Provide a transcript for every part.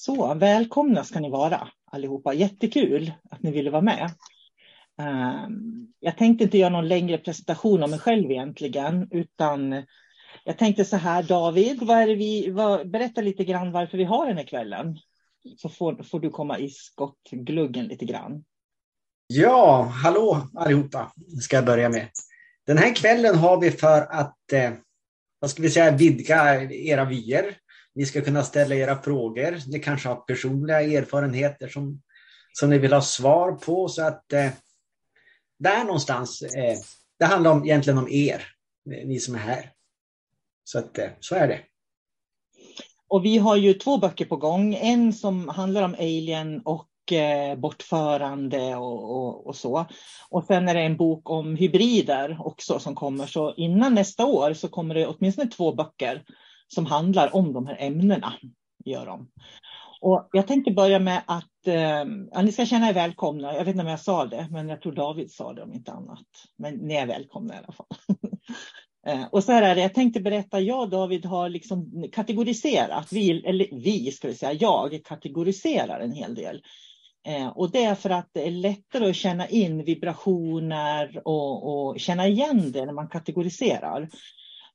Så välkomna ska ni vara allihopa. Jättekul att ni ville vara med. Ehm, jag tänkte inte göra någon längre presentation av mig själv egentligen, utan jag tänkte så här, David, vad är vi, vad, berätta lite grann varför vi har den här kvällen. Så får, får du komma i skottgluggen lite grann. Ja, hallå allihopa, ska jag börja med. Den här kvällen har vi för att, eh, vad ska vi säga, vidga era vyer ni ska kunna ställa era frågor. Ni kanske har personliga erfarenheter som, som ni vill ha svar på. Så att eh, där någonstans, eh, det handlar om, egentligen om er, eh, ni som är här. Så att eh, så är det. Och vi har ju två böcker på gång. En som handlar om alien och eh, bortförande och, och, och, så. Och sen är det en bok om hybrider också som kommer. Så innan nästa år så kommer det åtminstone två böcker som handlar om de här ämnena. Gör de. Och jag tänkte börja med att eh, ja, ni ska känna er välkomna. Jag vet inte om jag sa det, men jag tror David sa det om inte annat. Men ni är välkomna i alla fall. Eh, och så här är det, jag tänkte berätta, jag och David har liksom kategoriserat, vi, eller vi ska vi säga, jag kategoriserar en hel del. Eh, och det är för att det är lättare att känna in vibrationer och, och känna igen det när man kategoriserar.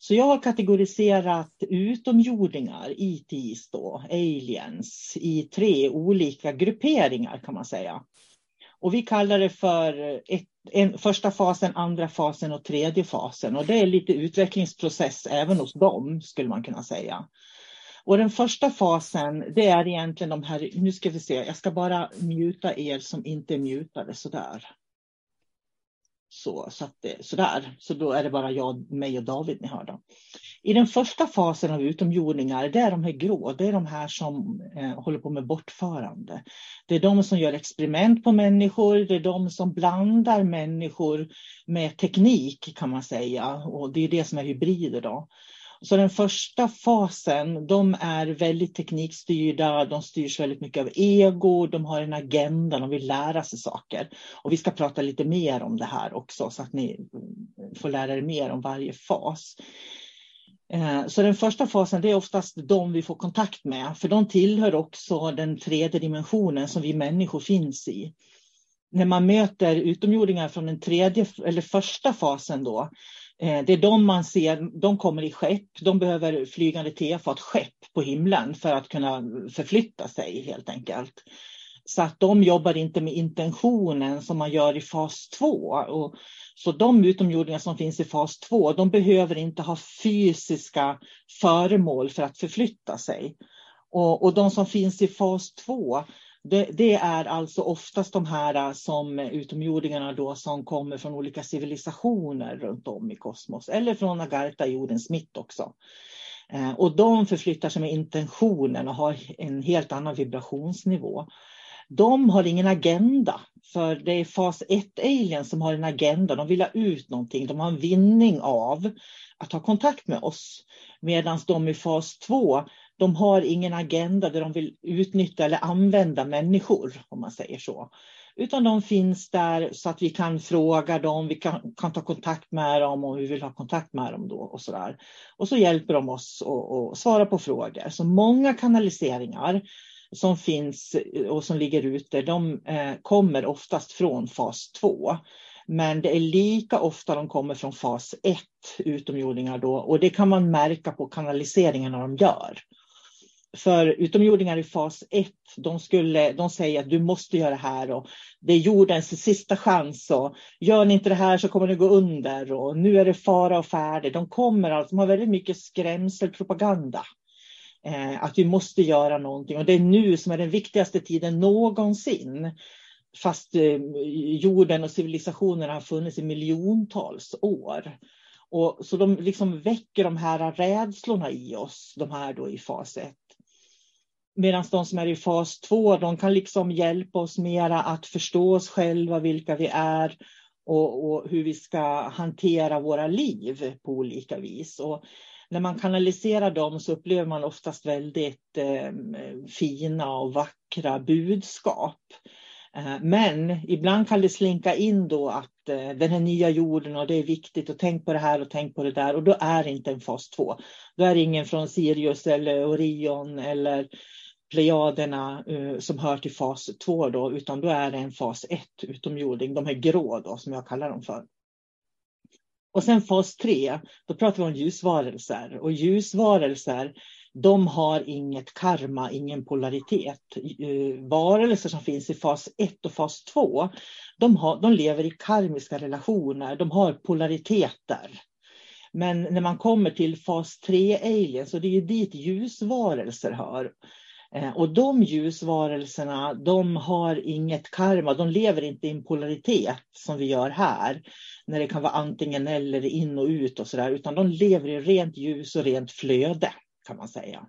Så jag har kategoriserat utomjordingar, ETs då, aliens, i tre olika grupperingar kan man säga. Och vi kallar det för ett, en, första fasen, andra fasen och tredje fasen. Och det är lite utvecklingsprocess även hos dem, skulle man kunna säga. Och den första fasen, det är egentligen de här, nu ska vi se, jag ska bara muta er som inte är mutade sådär. Så, så, att, sådär. så då är det bara jag, mig och David ni hör. Då. I den första fasen av utomjordingar, det är de här grå, det är de här som eh, håller på med bortförande. Det är de som gör experiment på människor, det är de som blandar människor med teknik kan man säga. Och det är det som är hybrider då. Så den första fasen, de är väldigt teknikstyrda, de styrs väldigt mycket av ego, de har en agenda, de vill lära sig saker. Och vi ska prata lite mer om det här också så att ni får lära er mer om varje fas. Eh, så den första fasen det är oftast de vi får kontakt med, för de tillhör också den tredje dimensionen som vi människor finns i. När man möter utomjordingar från den tredje eller första fasen då, Eh, det är de man ser, de kommer i skepp, de behöver flygande tefat skepp på himlen för att kunna förflytta sig helt enkelt. Så att de jobbar inte med intentionen som man gör i fas 2. Och så de utomjordingar som finns i fas 2, de behöver inte ha fysiska föremål för att förflytta sig. Och, och de som finns i fas 2, det, det, är alltså oftast de här äh, som utomjordingarna då som kommer från olika civilisationer runt om i kosmos eller från Agartha, jordens mitt också. Äh, och de förflyttar sig med intentionen och har en helt annan vibrationsnivå. De har ingen agenda, för det är fas 1-alien som har en agenda. De vill ha ut någonting, de har en vinning av att ha kontakt med oss. Medan de i fas 2, de har ingen agenda där de vill utnyttja eller använda människor, om man säger så. Utan de finns där så att vi kan fråga dem, vi kan, kan ta kontakt med dem om vi vill ha kontakt med dem då och så där. Och så hjälper de oss att svara på frågor. Så många kanaliseringar som finns och som ligger ute, de eh, kommer oftast från fas 2. Men det är lika ofta de kommer från fas 1, utomjordingar då, och det kan man märka på kanaliseringarna de gör. För utomjordingar i fas 1, de, de säger att du måste göra det här och det är jordens sista chans och gör ni inte det här så kommer ni gå under och nu är det fara och färde. De kommer alltså, de har väldigt mycket skrämselpropaganda. Eh, att vi måste göra någonting och det är nu som är den viktigaste tiden någonsin. Fast eh, jorden och civilisationen har funnits i miljontals år. Och, så de liksom väcker de här rädslorna i oss, de här då i fas 1. Medan de som är i fas 2, de kan liksom hjälpa oss mera att förstå oss själva, vilka vi är och, och, hur vi ska hantera våra liv på olika vis. Och när man kanaliserar dem så upplever man oftast väldigt eh, fina och vackra budskap. Eh, men ibland kan det slinka in då att eh, den här nya jorden och det är viktigt och tänk på det här och tänk på det där och då är det inte en fas 2. Då är det ingen från Sirius eller Orion eller plejaderna uh, som hör till fas 2 då, utan då är det en fas 1 utomjording, de här grå då som jag kallar dem för. Och sen fas 3, då pratar vi om ljusvarelser och ljusvarelser de har inget karma, ingen polaritet. Uh, varelser som finns i fas 1 och fas 2, de, har, de lever i karmiska relationer, de har polariteter. Men när man kommer till fas 3-aliens, och det är ju dit ljusvarelser hör. Eh, och de ljusvarelserna, de har inget karma, de lever inte i en polaritet som vi gör här, när det kan vara antingen eller, in och ut och sådär, utan de lever i rent ljus och rent flöde, kan man säga.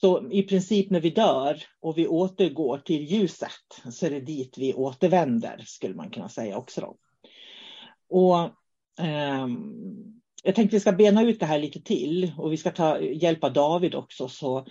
Så i princip när vi dör och vi återgår till ljuset så är det dit vi återvänder, skulle man kunna säga också. Då. Och, eh, jag tänkte vi ska bena ut det här lite till och vi ska ta, hjälpa David också. Så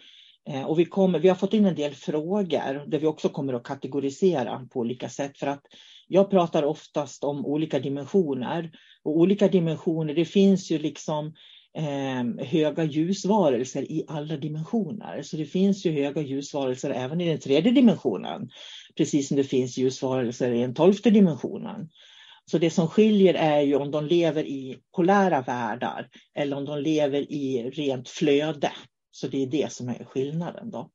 Eh, och vi, kommer, vi har fått in en del frågor där vi också kommer att kategorisera på olika sätt. För att jag pratar oftast om olika dimensioner. Och olika dimensioner, det finns ju liksom eh, höga ljusvarelser i alla dimensioner. Så det finns ju höga ljusvarelser även i den tredje dimensionen. Precis som det finns ljusvarelser i den tolfte dimensionen. Så det som skiljer är ju om de lever i polära världar eller om de lever i rent flöde. Så det är det som är skillnaden. Då.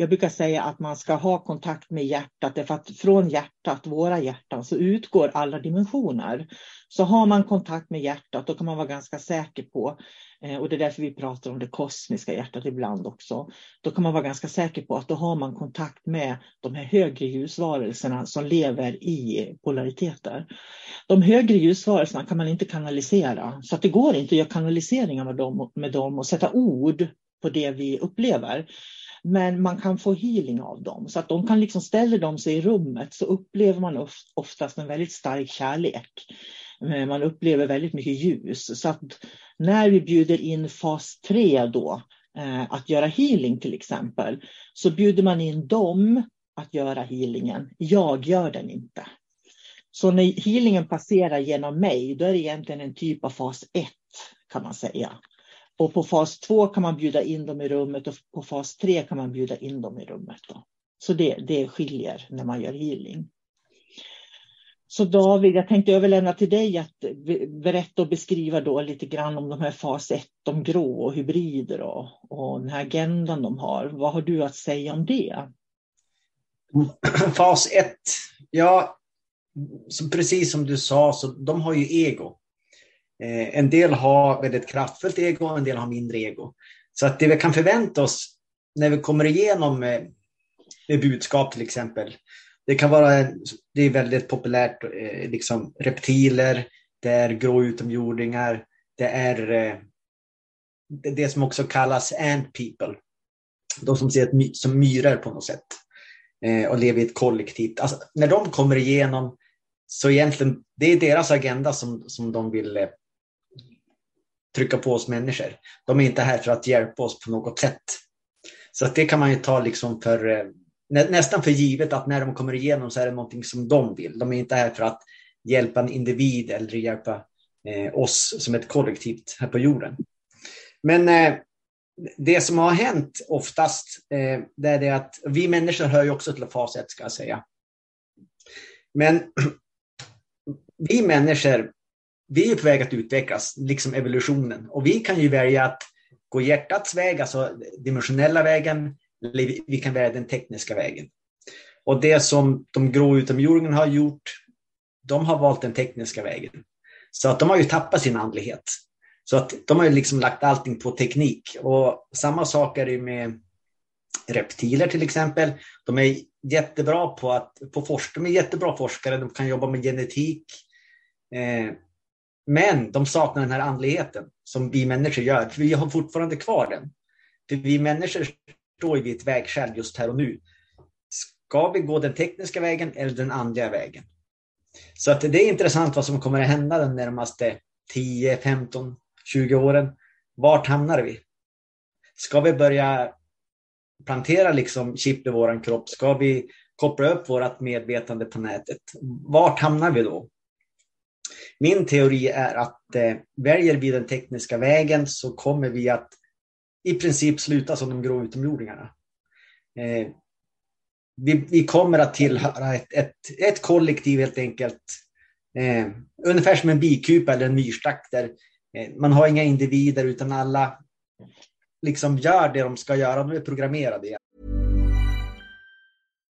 Jag brukar säga att man ska ha kontakt med hjärtat, därför att från hjärtat, våra hjärtan, så utgår alla dimensioner. Så har man kontakt med hjärtat, då kan man vara ganska säker på, eh, och det är därför vi pratar om det kosmiska hjärtat ibland också, då kan man vara ganska säker på att då har man kontakt med de här högre ljusvarelserna som lever i polariteter. De högre ljusvarelserna kan man inte kanalisera, så att det går inte att göra kanaliseringar med dem, med dem och sätta ord på det vi upplever. Men man kan få healing av dem. Så att de kan liksom, ställer de sig i rummet så upplever man oftast en väldigt stark kärlek. Eh, man upplever väldigt mycket ljus. Så att när vi bjuder in fas 3 då, eh, att göra healing till exempel, så bjuder man in dem att göra healingen. Jag gör den inte. Så när healingen passerar genom mig, då är det egentligen en typ av fas 1 kan man säga. Och på fas 2 kan man bjuda in dem i rummet och på fas 3 kan man bjuda in dem i rummet. Då. Så det, det skiljer när man gör healing. Så David, jag tänkte överlämna till dig att berätta och beskriva då lite grann om de här fas 1, de grå och hybrider och, och den här agendan de har. Vad har du att säga om det? Fas 1, ja, så precis som du sa, så de har ju ego. Eh, en del har väldigt kraftfullt ego, och en del har mindre ego. Så att det vi kan förvänta oss när vi kommer igenom med, med budskap till exempel. Det kan vara, det är väldigt populärt, eh, liksom reptiler, det är grå utomjordingar, det är eh, det som också kallas ant people. De som ser som myror på något sätt. eh, och lever i ett kollektivt. Alltså, när de kommer igenom så egentligen, det är deras agenda som, som de vill eh, trycka på oss människor. De är inte här för att hjälpa oss på något sätt. Så att det kan man ju ta liksom för, eh, nä, nästan för givet att när de kommer igenom så är det någonting som de vill. De är inte här för att hjälpa en individ eller hjälpa eh, oss som ett kollektivt här på jorden. Men eh, det som har hänt oftast, eh, det är det att vi människor hör ju också till fas 1 ska jag säga. Men vi människor, vi är på väg att utvecklas, liksom evolutionen. Och vi kan ju välja att gå hjärtats väg, alltså dimensionella vägen, eller vi kan välja den tekniska vägen. Och det som de grå utomjordingarna har gjort, de har valt den tekniska vägen. Så att de har ju tappat sin andlighet. Så att de har ju liksom lagt allting på teknik. Och samma sak är det med reptiler till exempel. De är jättebra på att på forska, de är jättebra forskare, de kan jobba med genetik. Eh, men de saknar den här andligheten som vi människor gör, för vi har fortfarande kvar den. För vi människor står vid ett vägskäl just här och nu. Ska vi gå den tekniska vägen eller den andliga vägen? Så att det är intressant vad som kommer att hända de närmaste 10, 15, 20 åren. Vart hamnar vi? Ska vi börja plantera liksom chip i vår kropp? Ska vi koppla upp vårt medvetande på nätet? Vart hamnar vi då? Min teori är att eh, väljer vi den tekniska vägen så kommer vi att i princip sluta som de grå utomjordingarna. Eh, vi, vi, kommer att tillhöra ett, ett, ett kollektiv helt enkelt. Eh, ungefär som en bikupa eller en myrstack där eh, man har inga individer utan alla liksom gör det de ska göra. De är programmerade.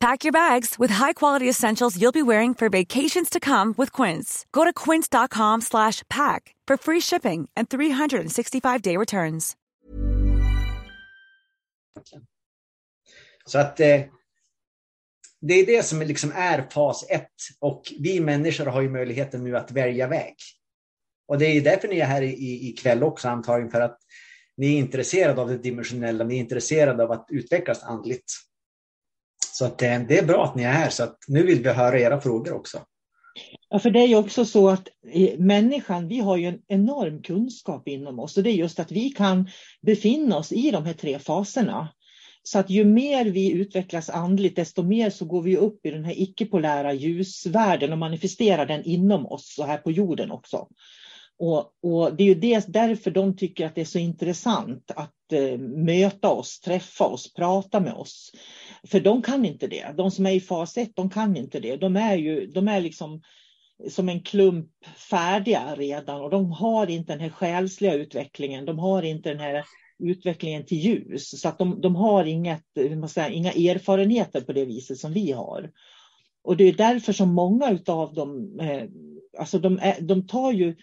Pack your bags with high-quality essentials you'll be wearing for vacations to come with Quince. Go to quince.com/pack for free shipping and 365-day returns. Så att eh, det är det som liksom är fas ett. och vi människor har ju möjligheten nu att välja väg. Och det är därför ni är här i, ikväll också antagligen, för att ni är intresserade av det dimensionella, ni är intresserade av att utvecklas andligt. Så att det, det är bra att ni är här, så att nu vill vi höra era frågor också. Ja, för det är ju också så att människan, vi har ju en enorm kunskap inom oss och det är just att vi kan befinna oss i de här tre faserna. Så att ju mer vi utvecklas andligt, desto mer så går vi upp i den här icke-polära ljusvärlden och manifesterar den inom oss och här på jorden också. Och, och, det är ju det, därför de tycker att det är så intressant att eh, möta oss, träffa oss, prata med oss. För de kan inte det. De som är i fas 1, de kan inte det. De är ju de är liksom som en klump färdiga redan och de har inte den här själsliga utvecklingen. De har inte den här utvecklingen till ljus. Så att de, de har inget, man säger, inga erfarenheter på det viset som vi har. Och det är därför som många av dem, eh, alltså de, är, de tar ju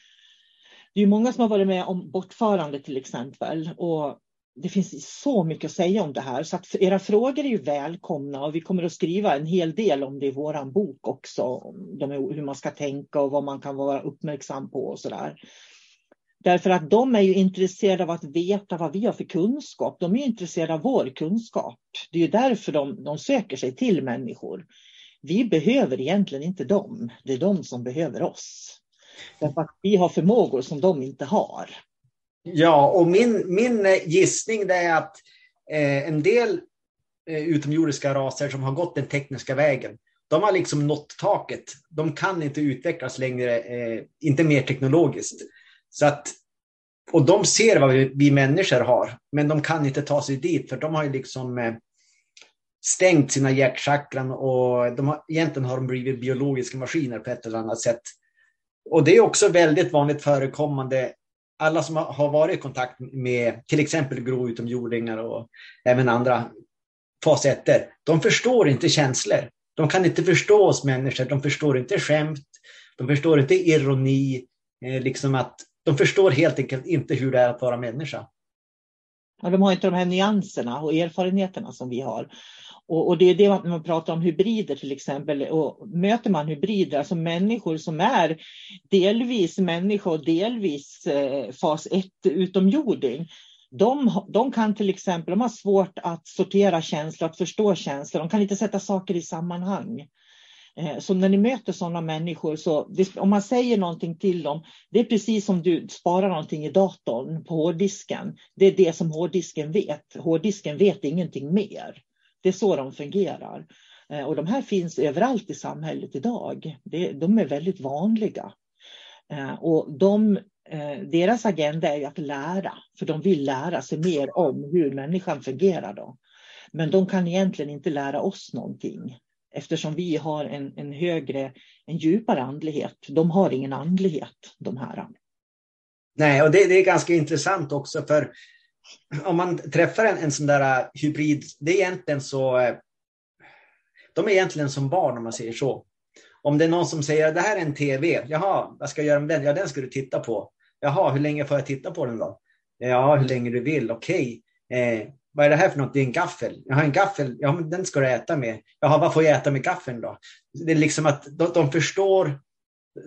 det är många som har varit med om bortförande till exempel. Och det finns så mycket att säga om det här. Så att era frågor är ju välkomna och vi kommer att skriva en hel del om det i vår bok också. De, hur man ska tänka och vad man kan vara uppmärksam på och så där. Därför att de är ju intresserade av att veta vad vi har för kunskap. De är intresserade av vår kunskap. Det är ju därför de, de söker sig till människor. Vi behöver egentligen inte dem. Det är de som behöver oss. Därför att vi har förmågor som de inte har. Ja, och min, min eh, gissning är att eh, en del eh, utomjordiska raser som har gått den tekniska vägen, de har liksom nått taket. De kan inte utvecklas längre, eh, inte mer teknologiskt. Så att och de ser vad vi, vi, människor har, men de kan inte ta sig dit för de har ju liksom eh, stängt sina hjärtchakran och de har, egentligen har de blivit biologiska maskiner på ett eller annat sätt. Och det är också väldigt vanligt förekommande. Alla som har varit i kontakt med till exempel grå utomjordingar och även andra fas 1 de förstår inte känslor. De kan inte förstå oss människor, de förstår inte skämt, de förstår inte ironi, eh, liksom att de förstår helt enkelt inte hur det är att vara människa. Ja, de har inte de här nyanserna och erfarenheterna som vi har. Och, och, det är det man, man pratar om hybrider till exempel. Och möter man hybrider, alltså människor som är delvis människa och delvis eh, fas 1 utomjording. De, de kan till exempel, de har svårt att sortera känslor, att förstå känslor. De kan inte sätta saker i sammanhang. Eh, så när ni möter sådana människor, så om man säger någonting till dem, det är precis som du sparar någonting i datorn på hårddisken. Det är det som hårddisken vet. Hårddisken vet ingenting mer. Det är så de fungerar. Eh, och de här finns överallt i samhället idag. De är väldigt vanliga. Eh, och de, eh, deras agenda är att lära, för de vill lära sig mer om hur människan fungerar. Då. Men de kan egentligen inte lära oss någonting eftersom vi har en, en högre, en djupare andlighet. De har ingen andlighet, de här. Nej, och det, det är ganska intressant också för om man träffar en, en sån där äh, hybrid, det är egentligen så, äh, de är egentligen som barn om man säger så. Om det är någon som säger det här är en tv, jaha, vad ska jag göra med den? Ja, den ska du titta på. Jaha, hur länge får jag titta på den då? Ja, hur länge du vill, okej. Okay. Eh, vad är det här för något? Det är en gaffel. Jag har en gaffel, ja men den ska du äta med. Jaha, vad får jag äta med gaffeln då? Det är liksom att de, de förstår,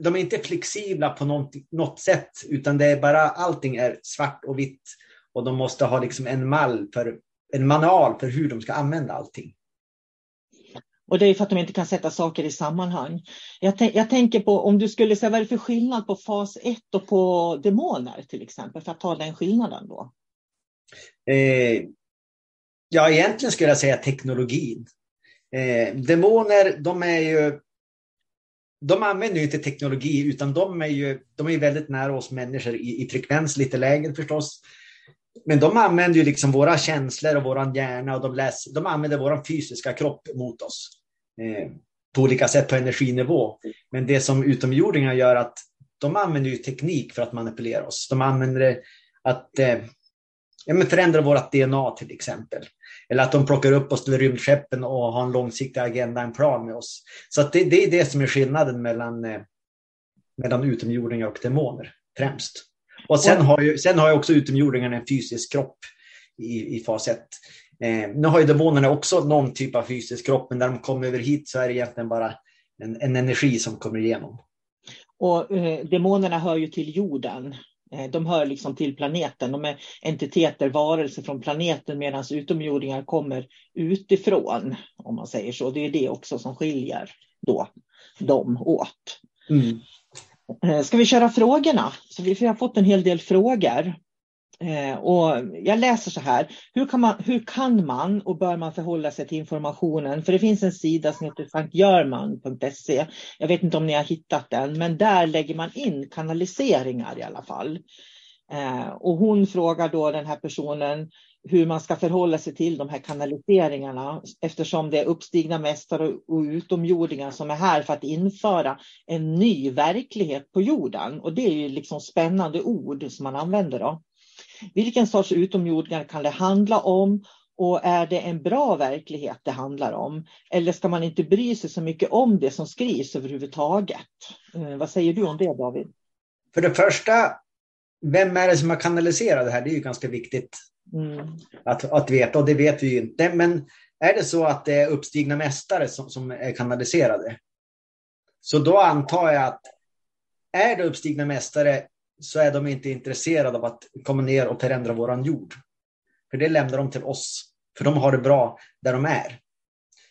de är inte flexibla på något, något sätt, utan det är bara allting är svart och vitt. Och de måste ha liksom en mall för, en manual för hur de ska använda allting. Och det är för att de inte kan sätta saker i sammanhang. Jag, jag tänker på om du skulle säga vad är det för skillnad på fas 1 och på demoner till exempel, för att ta den skillnaden då? Eh, Ja, egentligen skulle jag säga teknologin. Eh, demoner, de är ju... De använder ju inte teknologi, utan de är ju de är väldigt nära oss människor i, i frekvens, lite lägre förstås. Men de använder ju liksom våra känslor och våran hjärna och de, läser, de använder våran fysiska kropp mot oss. Eh, på olika sätt på energinivå. Men det som utomjordingar gör att de använder ju teknik för att manipulera oss. De använder det att eh, ja, men förändra vårt DNA till exempel. Eller att de plockar upp oss till rymdskeppen och har en långsiktig agenda, en plan med oss. Så det, det, är det som är skillnaden mellan, eh, mellan utomjordingar och demoner främst. Och sen har ju, sen har ju också utomjordingarna en fysisk kropp i, i fas 1. Eh, nu har ju demonerna också någon typ av fysisk kropp, men när de kommer över hit så är det egentligen bara en, en energi som kommer igenom. Och eh, demonerna hör ju till jorden Eh, de hör liksom till planeten. De är entiteter, varelser från planeten medan utomjordingar kommer utifrån. Om man säger så. Det är det också som skiljer då dem åt. Mm. Eh, ska vi köra frågorna? Så vi har fått en hel del frågor. Eh, och jag läser så här. Hur kan, man, hur kan man och bör man förhålla sig till informationen? För det finns en sida som heter sanktgörman.se. Jag vet inte om ni har hittat den, men där lägger man in kanaliseringar i alla fall. Eh, och hon frågar då den här personen hur man ska förhålla sig till de här kanaliseringarna eftersom det är uppstigna mästare och utomjordingar som är här för att införa en ny verklighet på jorden. Och det är ju liksom spännande ord som man använder då. Vilken sorts utomjordingar kan det handla om? Och är det en bra verklighet det handlar om? Eller ska man inte bry sig så mycket om det som skrivs överhuvudtaget? Eh, vad säger du om det David? För det första, vem är det som har kanaliserat det här? Det är ju ganska viktigt mm. att, att veta och det vet vi ju inte. Men är det så att det är uppstigna mästare som, som är kanaliserade? Så då antar jag att är det uppstigna mästare så är de inte intresserade av att komma ner och förändra våran jord. För det lämnar de till oss, för de har det bra där de är.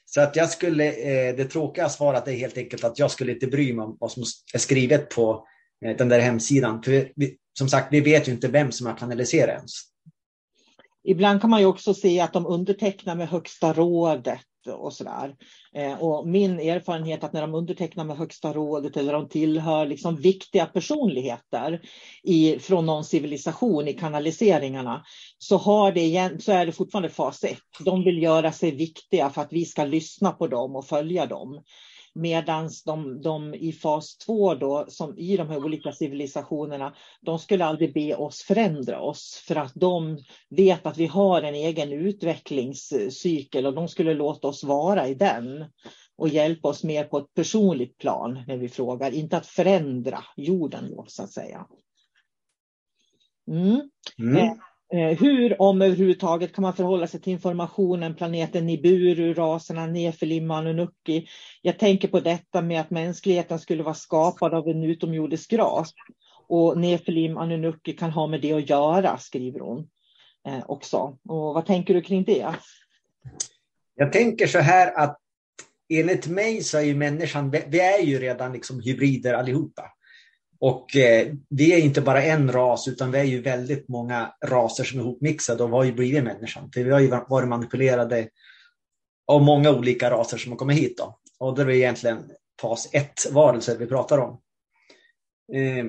Så att jag skulle, eh, det tråkiga svaret är helt enkelt att jag skulle inte bry mig om vad som är skrivet på eh, den där hemsidan. För vi, som sagt, vi vet ju inte vem som har kanaliserat ens. Ibland kan man ju också se att de undertecknar med Högsta rådet och så där. Eh, och min erfarenhet att när de undertecknar med Högsta rådet eller de tillhör liksom viktiga personligheter i, från någon civilisation i kanaliseringarna så, har det igen, så är det fortfarande fas ett. De vill göra sig viktiga för att vi ska lyssna på dem och följa dem. Medan de, de, i fas 2 då, som i de här olika civilisationerna, de skulle aldrig be oss förändra oss för att de vet att vi har en egen utvecklingscykel och de skulle låta oss vara i den och hjälpa oss mer på ett personligt plan när vi frågar, inte att förändra jorden då, så att säga. Mm. Mm. Eh, hur, om överhuvudtaget, kan man förhålla sig till informationen, planeten Niburu, raserna Nefilim och Anunnaki. Jag tänker på detta med att mänskligheten skulle vara skapad av en utomjordisk ras. Och Nefilim, Anunnaki kan ha med det att göra, skriver hon eh, också. Och vad tänker du kring det? Jag tänker så här att enligt mig så är ju människan, vi är ju redan liksom hybrider allihopa. Och eh, vi är inte bara en ras utan vi är ju väldigt många raser som är ihopmixade och har ju blivit människan. För vi har ju varit manipulerade av många olika raser som har kommit hit. Då. Och det är egentligen fas 1-varelser vi pratar om. Eh,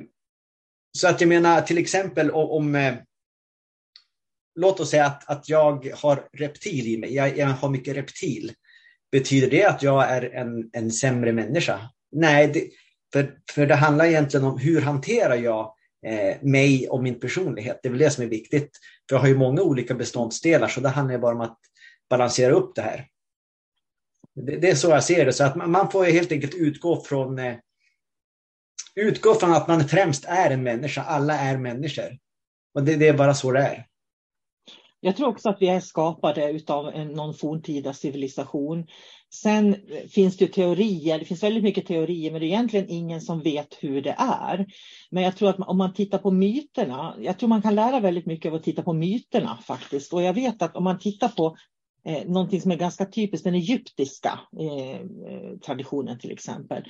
så att jag menar till exempel om, om eh, låt oss säga att, att jag har reptil i mig, jag, jag, har mycket reptil. Betyder det att jag är en, en sämre människa? Nej, det, för, för det handlar egentligen om hur hanterar jag eh, mig och min personlighet. Det är väl det som är viktigt. För jag har ju många olika beståndsdelar så det handlar bara om att balansera upp det här. Det, det är så jag ser det. Så att man, man får helt enkelt utgå från eh, utgå från att man främst är en människa. Alla är människor. Och det, det är bara så det är. Jag tror också att vi är skapade av någon forntida civilisation. Sen finns det teorier, det finns väldigt mycket teorier, men det är egentligen ingen som vet hur det är. Men jag tror att om man tittar på myterna, jag tror man kan lära väldigt mycket av att titta på myterna faktiskt. Och jag vet att om man tittar på eh, någonting som är ganska typiskt, den egyptiska eh, eh traditionen till exempel,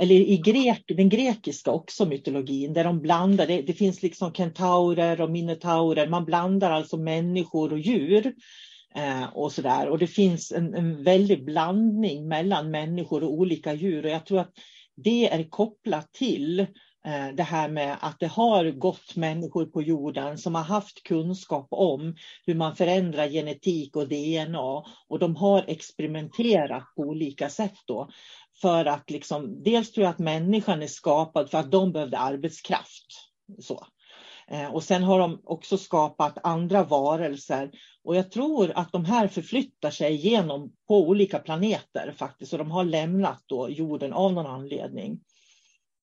eller i grek, den grekiska också mytologin, där de blandar, det, det finns liksom kentaurer och minotaurer, man blandar alltså människor och djur. Eh, och sådär. Och det finns en, en väldig blandning mellan människor och olika djur. Och jag tror att det är kopplat till eh, det här med att det har gått människor på jorden som har haft kunskap om hur man förändrar genetik och DNA och de har experimenterat på olika sätt då. För att liksom, dels tror jag att människan är skapad för att de behövde arbetskraft. Så. Eh, och sen har de också skapat andra varelser. Och jag tror att de här förflyttar sig genom på olika planeter faktiskt. Och de har lämnat då jorden av någon anledning.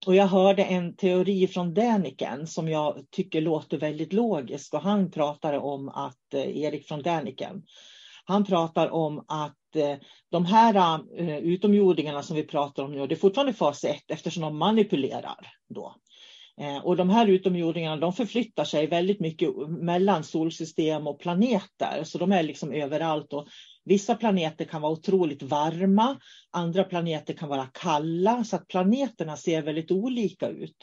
Och jag hörde en teori från Däniken som jag tycker låter väldigt logisk. Och han pratade om att, eh, Erik från Däniken, han pratar om att eh, de här utomjordingarna som vi pratar om nu, det är fortfarande fas 1 eftersom de manipulerar då. Eh, och de här utomjordingarna de förflyttar sig väldigt mycket mellan solsystem och planeter. Så de är liksom överallt. Och vissa planeter kan vara otroligt varma, andra planeter kan vara kalla. Så att planeterna ser väldigt olika ut.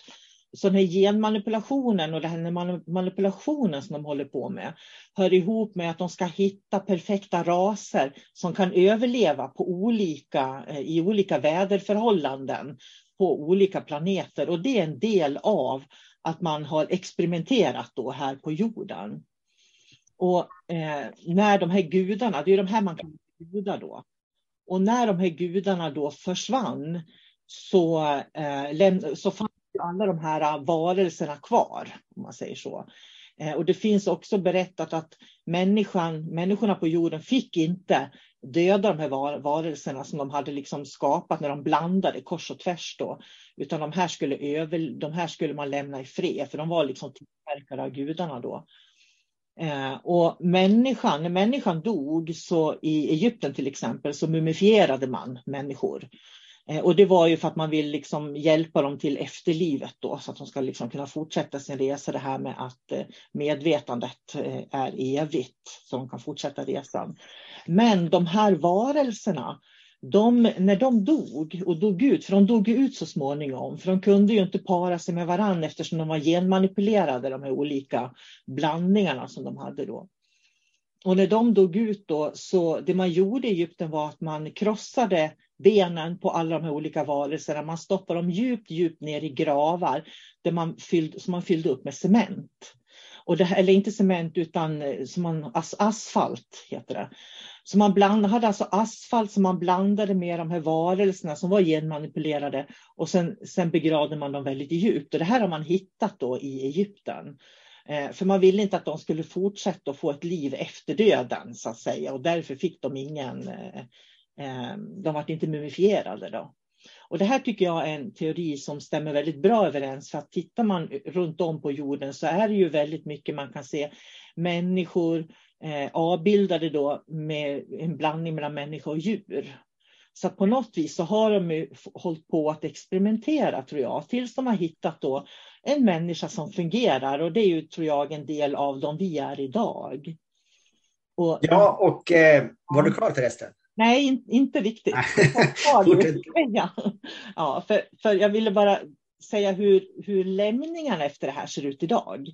Så den här genmanipulationen och den här manipulationen som de håller på med hör ihop med att de ska hitta perfekta raser som kan överleva på olika, eh, i olika väderförhållanden på olika planeter och det är en del av att man har experimenterat då här på jorden. Och eh, när de här gudarna, det är de här man kan gudar då. Och när de här gudarna då försvann så, eh, så fanns alla de här varelserna kvar, om man säger så. Eh, och det finns också berättat att människan, människorna på jorden fick inte döda de här var varelserna som de hade liksom skapat när de blandade kors och tvärs. Då. Utan de här, skulle över, de här skulle man lämna i fred, för de var liksom tillverkade av gudarna då. Eh, och människan, när människan dog så i Egypten till exempel så mumifierade man människor. Eh, och det var ju för att man vill liksom hjälpa dem till efterlivet då, så att de ska liksom kunna fortsätta sin resa. Det här med att eh, medvetandet eh, är evigt, så de kan fortsätta resan. Men de här varelserna, de, när de dog och dog ut, för de dog ut så småningom, för de kunde ju inte para sig med varandra eftersom de var genmanipulerade, de här olika blandningarna som de hade då. och när de dog ut då, så det man gjorde i Egypten var att man krossade benen på alla de här olika varelserna. Man stoppade dem djupt, djupt ner i gravar där man fylld, som man fyllde upp med cement. Och det, eller inte cement utan eh, som man, as, asfalt heter det. Så man bland, hade alltså asfalt som man blandade med de här varelserna som var genmanipulerade och sen, sen begravde man dem väldigt djupt. Och det här har man hittat då i Egypten. Eh, för man ville inte att de skulle fortsätta att få ett liv efter döden så att säga och därför fick de ingen, eh, Ehm, de var inte mumifierade då. Och det här tycker jag är en teori som stämmer väldigt bra överens. För att tittar man runt om på jorden så är det ju väldigt mycket man kan se människor eh, avbildade då med en blandning mellan människa och djur. Så på något vis så har de ju hållit på att experimentera tror jag, tills de har hittat då en människa som fungerar och det är ju tror jag en del av dem vi är idag. Och, ja, och eh, var du klar förresten? Nej, in, inte riktigt. ja, för, för jag ville bara säga hur, hur lämningarna efter det här ser ut idag.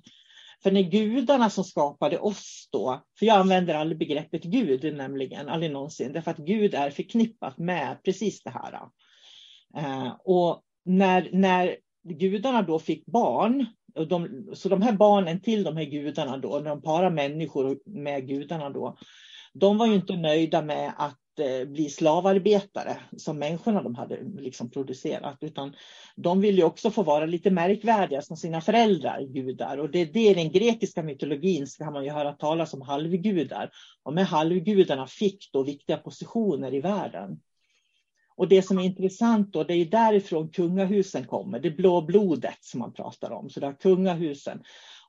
För när gudarna som skapade oss då, för jag använder aldrig begreppet Gud nämligen, aldrig någonsin, därför att Gud är förknippat med precis det här. Eh, och när, när gudarna då fick barn, och de, så de här barnen till de här gudarna då, när de parar människor med gudarna då, de var ju inte nöjda med att Eh, bli slavarbetare som människorna de hade liksom producerat, utan de ville också få vara lite märkvärdiga som sina föräldrar, gudar. Och det är det i den grekiska mytologin ska kan man ju höra talas om halvgudar. Och med halvgudarna fick då viktiga positioner i världen. Och det som är intressant då, det är därifrån kungahusen kommer, det blå blodet som man pratar om. Så det kungahusen.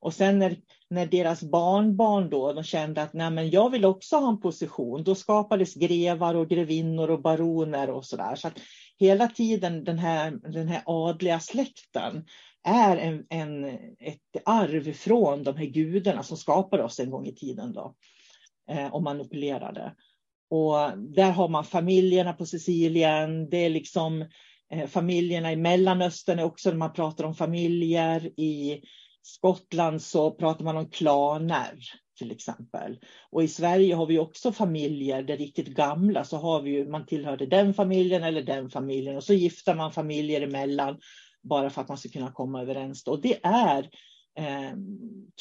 Och sen när, när deras barnbarn då, de kände att Nej, men jag vill också ha en position, då skapades grevar och grevinnor och baroner och sådär. Så att hela tiden den här, den här adliga släkten är en, en, ett arv från de här gudarna som skapade oss en gång i tiden då, eh, och manipulerade. Och där har man familjerna på Sicilien, det är liksom eh, familjerna i Mellanöstern är också när man pratar om familjer. I Skottland så pratar man om klaner till exempel. Och i Sverige har vi också familjer, det riktigt gamla, så har vi ju, man tillhörde den familjen eller den familjen och så gifter man familjer emellan bara för att man ska kunna komma överens. Och det är, eh,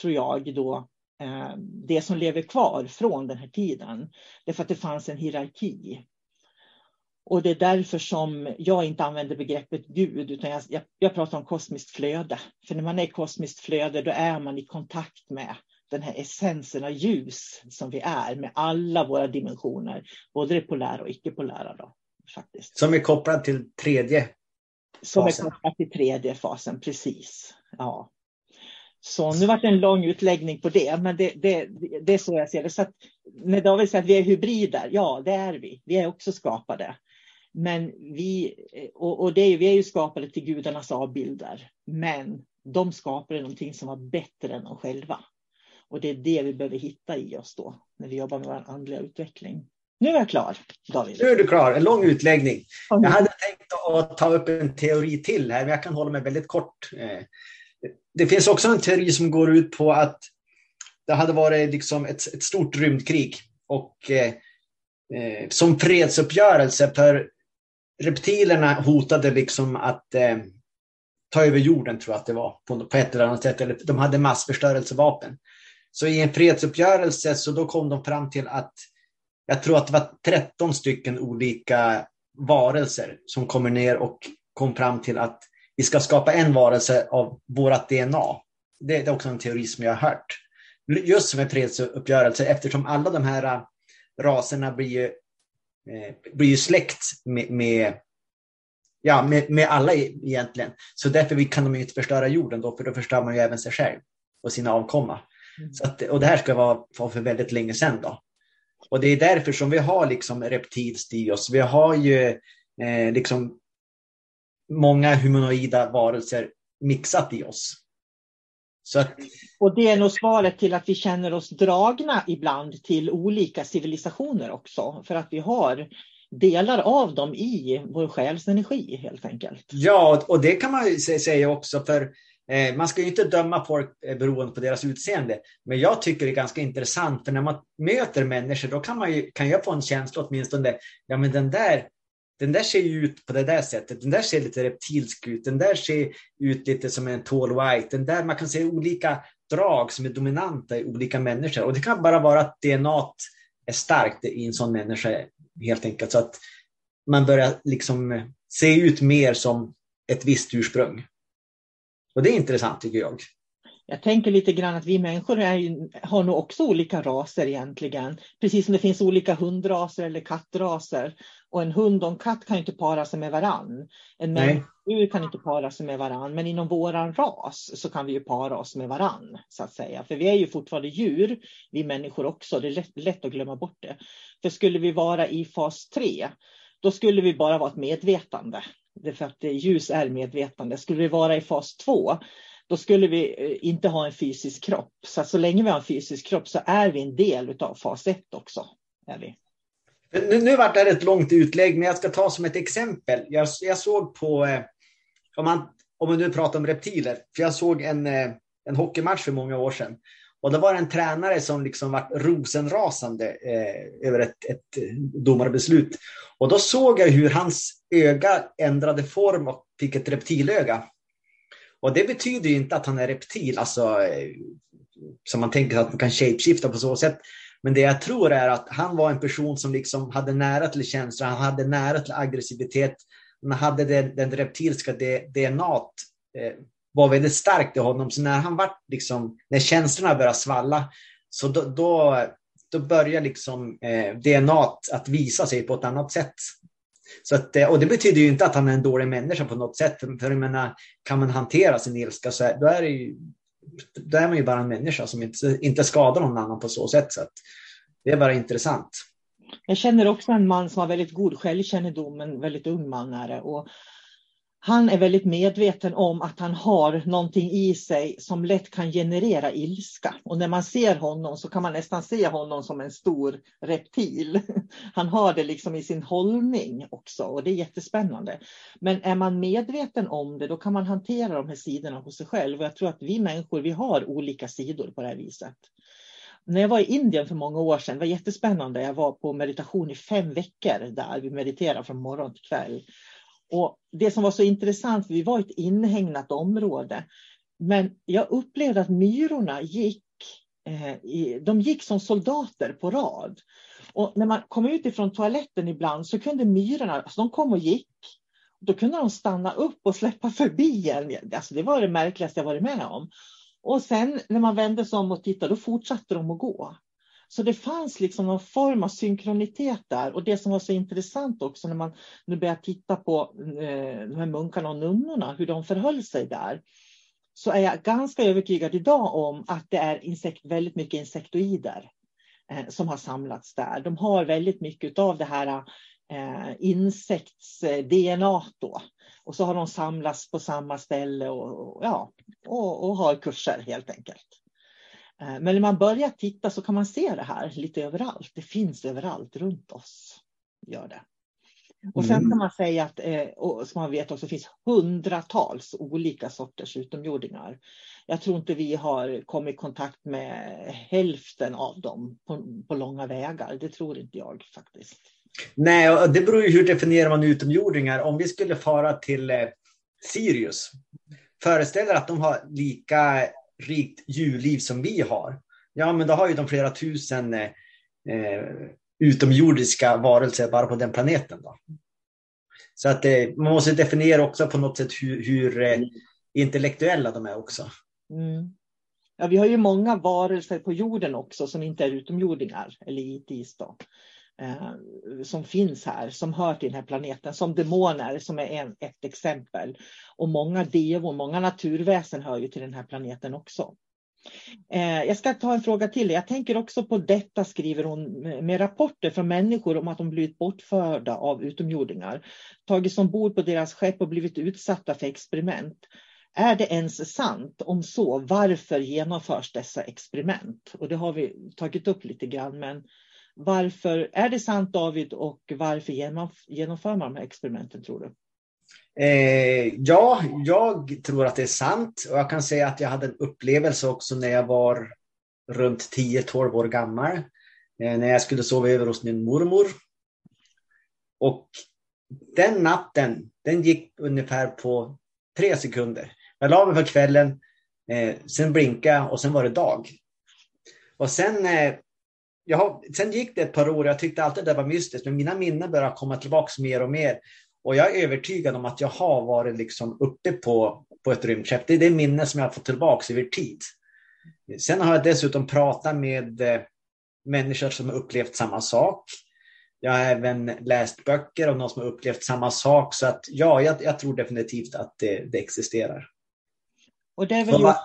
tror jag, då eh, det som lever kvar från den här tiden. Därför att det fanns en hierarki. Och det är därför som jag inte använder begreppet Gud, utan jag, jag, jag pratar om kosmiskt flöde. För när man är kosmiskt flöde, då är man i kontakt med den här essensen av ljus som vi är med alla våra dimensioner, både det polära och icke-polära. Då, faktiskt. Som är kopplad till tredje fasen. Som är kopplad till tredje fasen, precis. Ja. Så nu var det en lång utläggning på det, men det, det, det är så jag ser det. Så att, när David säger att vi är hybrider, ja det är vi. Vi är också skapade. Men vi, och, och det är, vi är ju skapade till gudarnas avbilder. Men de skapade någonting som var bättre än de själva. Och det är det vi behöver hitta i oss då, när vi jobbar med vår andliga utveckling. Nu är jag klar, David. Nu är du klar, en lång utläggning. Jag hade tänkt att ta upp en teori till här, men jag kan hålla mig väldigt kort. Eh, det finns också en teori som går ut på att det hade varit liksom ett, ett stort rymdkrig och eh, eh, som fredsuppgörelse för reptilerna hotade liksom att eh, ta över jorden, tror jag att det var, på, på ett eller annat sätt. Eller, de hade massförstörelsevapen. Så i en fredsuppgörelse så då kom de fram till att jag tror att det var 13 stycken olika varelser som kommer ner och kom fram till att vi ska skapa en varelse av vårt DNA. Det, är också en teori som jag har hört. Just som en fredsuppgörelse eftersom alla de här eh, raserna blir blir ju släkt med, med ja, med, med alla egentligen. Så därför kan de inte förstöra jorden då, för då förstör man ju även sig själv och sina avkomma. Mm. Så att, och det här ska vara för väldigt länge sedan då. Och det är därför som vi har liksom reptilst i oss. Vi har ju eh, liksom många humanoida varelser mixat i oss. Att... Och det är nog svaret till att vi känner oss dragna ibland till olika civilisationer också. För att vi har delar av dem i vår själs energi helt enkelt. Ja, och det kan man ju säga också för Eh, man ska ju inte döma folk eh, beroende på deras utseende, men jag tycker det är ganska intressant, för när man möter människor, då kan, man ju, kan jag få en känsla åtminstone, ja men den där, den där ser ju ut på det där sättet, den där ser lite reptilsk ut, den där ser ut lite som en tall white, den där, man kan se olika drag som är dominanta i olika människor. Och det kan bara vara att DNA är starkt i en sån människa helt enkelt. Så att man börjar liksom se ut mer som ett visst ursprung. Och det är intressant tycker jag. Jag tänker lite grann att vi människor är, har nog också olika raser egentligen. Precis som det finns olika hundraser eller kattraser. Och en hund och en katt kan inte para sig med varann. En människa kan inte para sig med varann. Men inom våran ras så kan vi ju para oss med varann. Så att säga. För vi är ju fortfarande djur, vi människor också. Det är lätt, lätt att glömma bort det. För skulle vi vara i fas 3, då skulle vi bara vara ett medvetande. Därför att ljus är medvetande. Skulle vi vara i fas 2, då skulle vi eh, inte ha en fysisk kropp. Så så länge vi har en fysisk kropp så är vi en del av fas 1 också. Är vi. Nu, nu var det ett långt utlägg, men jag ska ta som ett exempel. Jag, jag såg på, eh, om, man, om man nu pratar om reptiler, för jag såg en, eh, en hockeymatch för många år sedan. Och det var en tränare som liksom var rosenrasande eh, över ett, ett domarbeslut. Och då såg jag hur hans öga ändrade form och fick ett reptilöga. Och det betyder inte att han är reptil, alltså eh, som man tänker att man kan shapeshifta på så sätt. Men det jag tror är att han var en person som liksom hade nära till känslor, han hade nära till aggressivitet, han hade den, den reptilska DNA eh, var väldigt starkt i honom. Så när han var liksom, när känslorna började svalla, så då, då, då börjar liksom eh, DNA att visa sig på ett annat sätt. Så att, eh, och det betyder ju inte att han är en dålig människa på något sätt. För, för jag menar, kan man hantera sin ilska så är, då, är det ju, då är man ju bara en människa som inte, inte skadar någon annan på så sätt. Så att, det är bara intressant. Jag känner också en man som har väldigt god självkännedom, en väldigt ung man är det. Och han är väldigt medveten om att han har någonting i sig som lätt kan generera ilska. Och när man ser honom så kan man nästan se honom som en stor reptil. Han har det liksom i sin hållning också och det är jättespännande. Men är man medveten om det då kan man hantera de här sidorna hos sig själv. Och jag tror att vi människor vi har olika sidor på det här viset. När jag var i Indien för många år sedan, det var jättespännande. Jag var på meditation i fem veckor där vi mediterade från morgon till kväll. Och det som var så intressant, vi var ett inhägnat område, men jag upplevde att myrorna gick, eh, de gick som soldater på rad. Och när man kom ut ifrån toaletten ibland så kunde myrorna, alltså de kom och gick, då kunde de stanna upp och släppa förbi en. Alltså det var det märkligaste jag varit med om. Och sen när man vände sig om och tittade, då fortsatte de att gå. Så det fanns liksom någon form av synkronitet där. Och det som var så intressant också när man nu börjar titta på eh, de här munkarna och nunnorna, hur de förhöll sig där. Så är jag ganska övertygad idag om att det är insekt, väldigt mycket insektoider eh, som har samlats där. De har väldigt mycket av det här eh, insekts-DNA eh, då. Och så har de samlats på samma ställe och, och ja, och, och har kurser helt enkelt. Eh, men när man börjar titta så kan man se det här lite överallt. Det finns överallt runt oss. Gör det. Och sen mm. kan man säga att, eh, och som man vet också, finns hundratals olika sorters utomjordingar. Jag tror inte vi har kommit i kontakt med hälften av dem på, på långa vägar. Det tror inte jag faktiskt. Nej, det beror ju hur definierar man utomjordingar. Om vi skulle fara till eh, Sirius, föreställer att de har lika rikt djurliv som vi har, ja men då har ju de flera tusen eh, eh, utomjordiska varelser bara på den planeten. Då. Så att eh, man måste definiera också på något sätt hur, hur eh, intellektuella de är också. Mm. Ja, vi har ju många varelser på jorden också som inte är utomjordingar, eller itis då, Eh, som finns här, som hör till den här planeten, som demoner som är en, ett exempel. Och många devor, många naturväsen hör ju till den här planeten också. Eh, jag ska ta en fråga till. Jag tänker också på detta, skriver hon, med rapporter från människor om att de blivit bortförda av utomjordingar, tagits ombord på deras skepp och blivit utsatta för experiment. Är det ens sant? Om så, varför genomförs dessa experiment? Och det har vi tagit upp lite grann, men varför är det sant David och varför genomför man de här experimenten tror du? Eh, ja, jag tror att det är sant. Och jag kan säga att jag hade en upplevelse också när jag var runt 10-12 år gammal. Eh, när jag skulle sova över hos min mormor. Och den natten, den gick ungefär på tre sekunder. Jag la mig på kvällen, eh, sen blinkade och sen var det dag. Och sen, eh, jag, sen gick det ett par år, jag tyckte alltid det var mystiskt, men mina minnen började komma tillbaka mer och mer. Och jag är övertygad om att jag har varit liksom uppe på, på ett rymdskepp. Det är det minne som jag har fått tillbaka över tid. Sen har jag dessutom pratat med eh, människor som har upplevt samma sak. Jag har även läst böcker om någon som har upplevt samma sak. Så att ja, jag, jag tror definitivt att det, det existerar. Och det är väl just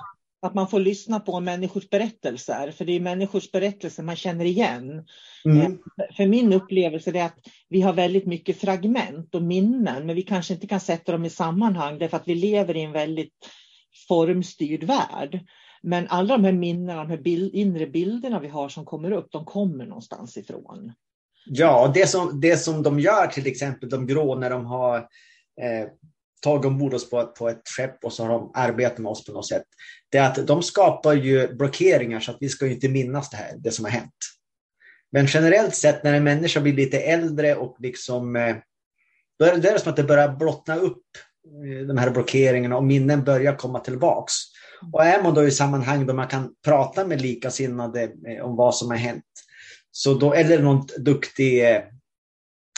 att man får lyssna på människors berättelser, för det är människors berättelser man känner igen. Mm. Eh, för min upplevelse är att vi har väldigt mycket fragment och minnen, men vi kanske inte kan sätta dem i sammanhang därför att vi lever i en väldigt formstyrd värld. Men alla de här minnena, de här bild, inre bilderna vi har som kommer upp, de kommer någonstans ifrån. Ja, det som, det som de gör till exempel, de grå när de har eh, tagit ombord oss på, på ett skepp och så har de arbetat med oss på något sätt. Det är att de skapar ju blockeringar så att vi ska ju inte minnas det här, det som har hänt. Men generellt sett när en människa blir lite äldre och liksom eh, då är, det, som att det börjar blottna upp eh, de här blockeringarna och minnen börjar komma tillbaks. Och är man då i sammanhang där man kan prata med likasinnade eh, om vad som har hänt, så då, eller någon duktig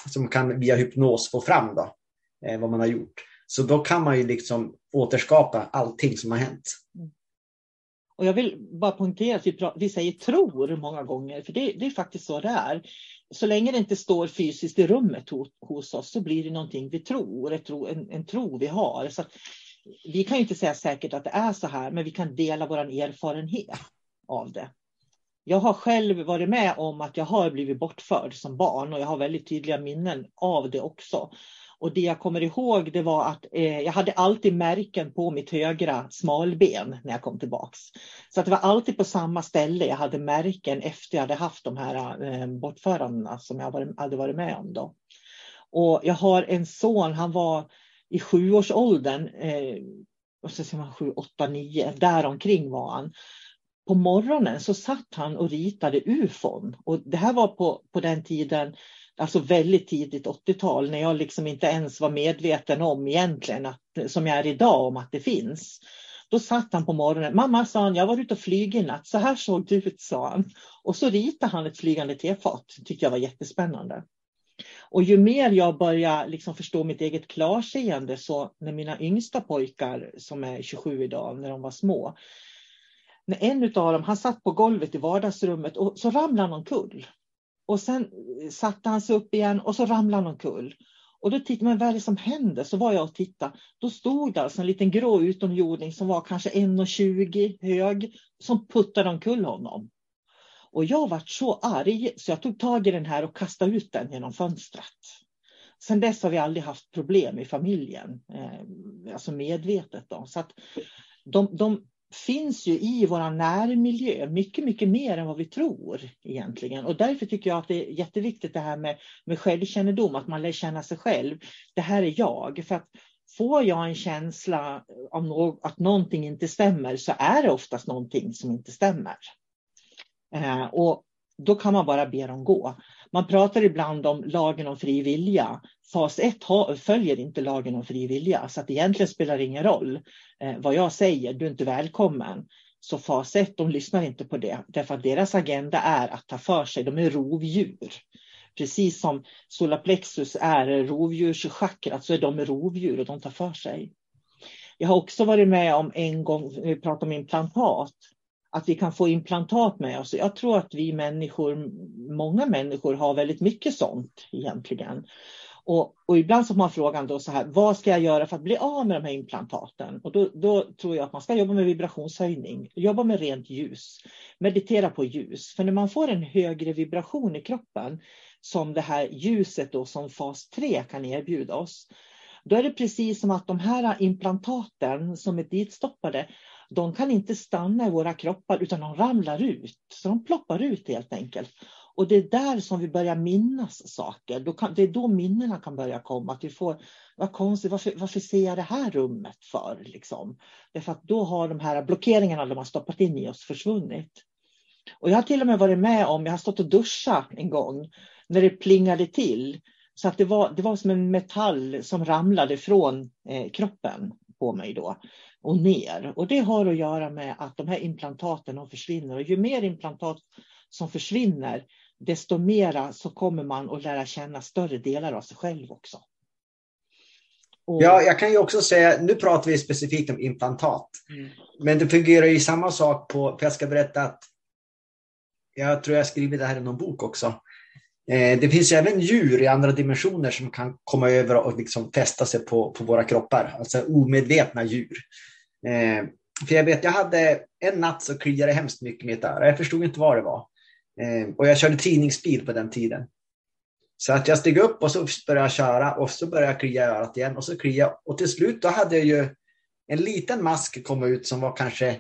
som kan via hypnos få fram då, vad man har gjort. Så då kan man ju liksom återskapa allting som har hänt. Mm. Och jag vill bara poängtera att vi, vi säger tror många gånger, för det, det, är faktiskt så det är. Så länge det inte står fysiskt i rummet hos, hos oss så blir det någonting vi tror, tro, en, en tro vi har. Så vi kan inte säga säkert att det är så här, men vi kan dela vår erfarenhet av det. Jag har själv varit med om att jag har blivit bortförd som barn och jag har väldigt tydliga minnen av det också. Och det jag kommer ihåg det var att eh, jag hade alltid märken på mitt högra smalben när jag kom tillbaks. Så att det var alltid på samma ställe jag hade märken efter jag hade haft de här eh, bortförandena som jag varit, hade varit med om. Då. Och jag har en son, han var i sjuårsåldern, eh, sju, åtta, nio, däromkring var han på morgonen så satt han och ritade ufon. Och det här var på, på den tiden alltså väldigt tidigt 80-tal när jag liksom inte ens var medveten om egentligen att, som jag är idag om att det finns. Då satt han på morgonen. Mamma sa han, jag var ute och flyg i natt. Så här såg det ut, sa han. Och så ritade han ett flygande tefat. Det tyckte jag var jättespännande. Och ju mer jag började liksom förstå mitt eget klarseende så när mina yngsta pojkar som är 27 idag, när de var små. När en av dem, han satt på golvet i vardagsrummet och så ramlade han omkull. Och sen satte han sig upp igen och så ramlade han omkull. Och då tittade man vad är det som hände? Så var jag och tittade. Då stod det alltså en liten grå utomjording som var kanske 1,20 hög som puttade omkull honom. Och jag var så arg så jag tog tag i den här och kastade ut den genom fönstret. Sen dess har vi aldrig haft problem i familjen, eh, alltså medvetet. Då. Så att de, de finns ju i vår närmiljö mycket, mycket mer än vad vi tror egentligen. Och därför tycker jag att det är jätteviktigt det här med, med självkännedom, att man lär känna sig själv. Det här är jag. För att får jag en känsla av no att någonting inte stämmer så är det oftast någonting som inte stämmer. Eh, och då kan man bara be dem gå. Man pratar ibland om lagen om fri vilja. Fas 1 följer inte lagen om fri vilja, så att egentligen spelar det ingen roll eh, vad jag säger, du är inte välkommen. Så fas 1, de lyssnar inte på det, därför att deras agenda är att ta för sig, de är rovdjur. Precis som solarplexus är rovdjurschakrat så är de rovdjur och de tar för sig. Jag har också varit med om en gång, vi pratar om implantat, att vi kan få implantat med oss. Jag tror att vi människor, många människor har väldigt mycket sånt egentligen. Och, och ibland så får man frågan då så här, vad ska jag göra för att bli av med de här implantaten? Och då, då tror jag att man ska jobba med vibrationshöjning, jobba med rent ljus, meditera på ljus. För när man får en högre vibration i kroppen, som det här ljuset då som fas 3 kan erbjuda oss, då är det precis som att de här implantaten som är ditstoppade, de kan inte stanna i våra kroppar utan de ramlar ut. Så de ploppar ut helt enkelt. Och det är där som vi börjar minnas saker. Då kan, det är då minnena kan börja komma. Att vi får, vad konstigt, varför, varför ser jag det här rummet för? Liksom? Därför att då har de här blockeringarna de har stoppat in i oss försvunnit. Och jag har till och med varit med om, jag har stått och duschat en gång, när det plingade till. Så att det var, det var som en metall som ramlade från eh, kroppen på mig då och ner. Och det har att göra med att de här implantaten de försvinner. Och ju mer implantat som försvinner, desto mera så kommer man att lära känna större delar av sig själv också. Och... Ja, jag kan ju också säga, nu pratar vi specifikt om implantat. Mm. Men det fungerar ju samma sak på, för jag ska berätta att jag tror jag skrivit det här i någon bok också. Eh, det finns även djur i andra dimensioner som kan komma över och liksom fästa sig på, på våra kroppar, alltså omedvetna djur. Eh, för jag vet, jag hade en natt så kliade det hemskt mycket i mitt öra. Jag förstod inte vad det var. Eh, och jag körde tidningsbil på den tiden. Så att jag steg upp och så började jag köra och så började jag klia i örat igen och så klia. Och till slut då hade jag ju en liten mask komma ut som var kanske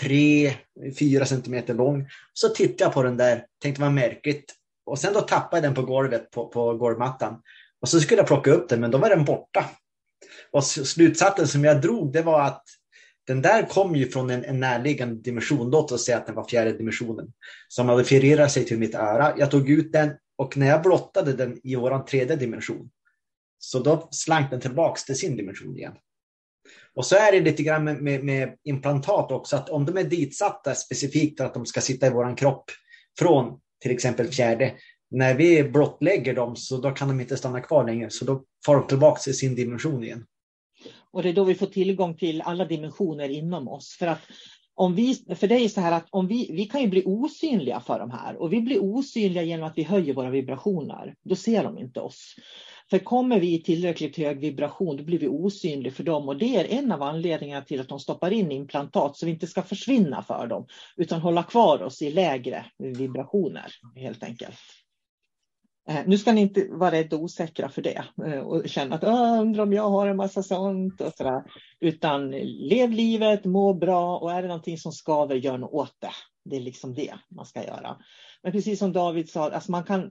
3-4 centimeter lång. Så tittade jag på den där, tänkte vad märkligt. Och sen då tappade jag den på golvet på, på golvmattan. Och så skulle jag plocka upp den, men då var den borta. Och slutsatsen som jag drog, det var att den där kom ju från en, en närliggande dimension, låt oss säga att den var fjärde dimensionen, som hade förirrat sig till mitt öra. Jag tog ut den och när jag blottade den i vår tredje dimension, så då slank den tillbaks till sin dimension igen. Och så är det lite grann med, med, med implantat också, att om de är ditsatta specifikt för att de ska sitta i vår kropp från till exempel fjärde, när vi blottlägger dem så då kan de inte stanna kvar längre, så då far de tillbaka till sin dimension igen. Och det är då vi får tillgång till alla dimensioner inom oss. För att om vi, för det är så här att om vi, vi kan ju bli osynliga för de här och vi blir osynliga genom att vi höjer våra vibrationer. Då ser de inte oss. För kommer vi i tillräckligt hög vibration då blir vi osynliga för dem och det är en av anledningarna till att de stoppar in implantat så vi inte ska försvinna för dem utan hålla kvar oss i lägre vibrationer helt enkelt. Eh, nu ska ni inte vara rädda och osäkra för det eh, och känna att jag undrar om jag har en massa sånt och sådär. Utan lev livet, må bra och är det någonting som skaver, gör något åt det. Det är liksom det man ska göra. Men precis som David sa, alltså man kan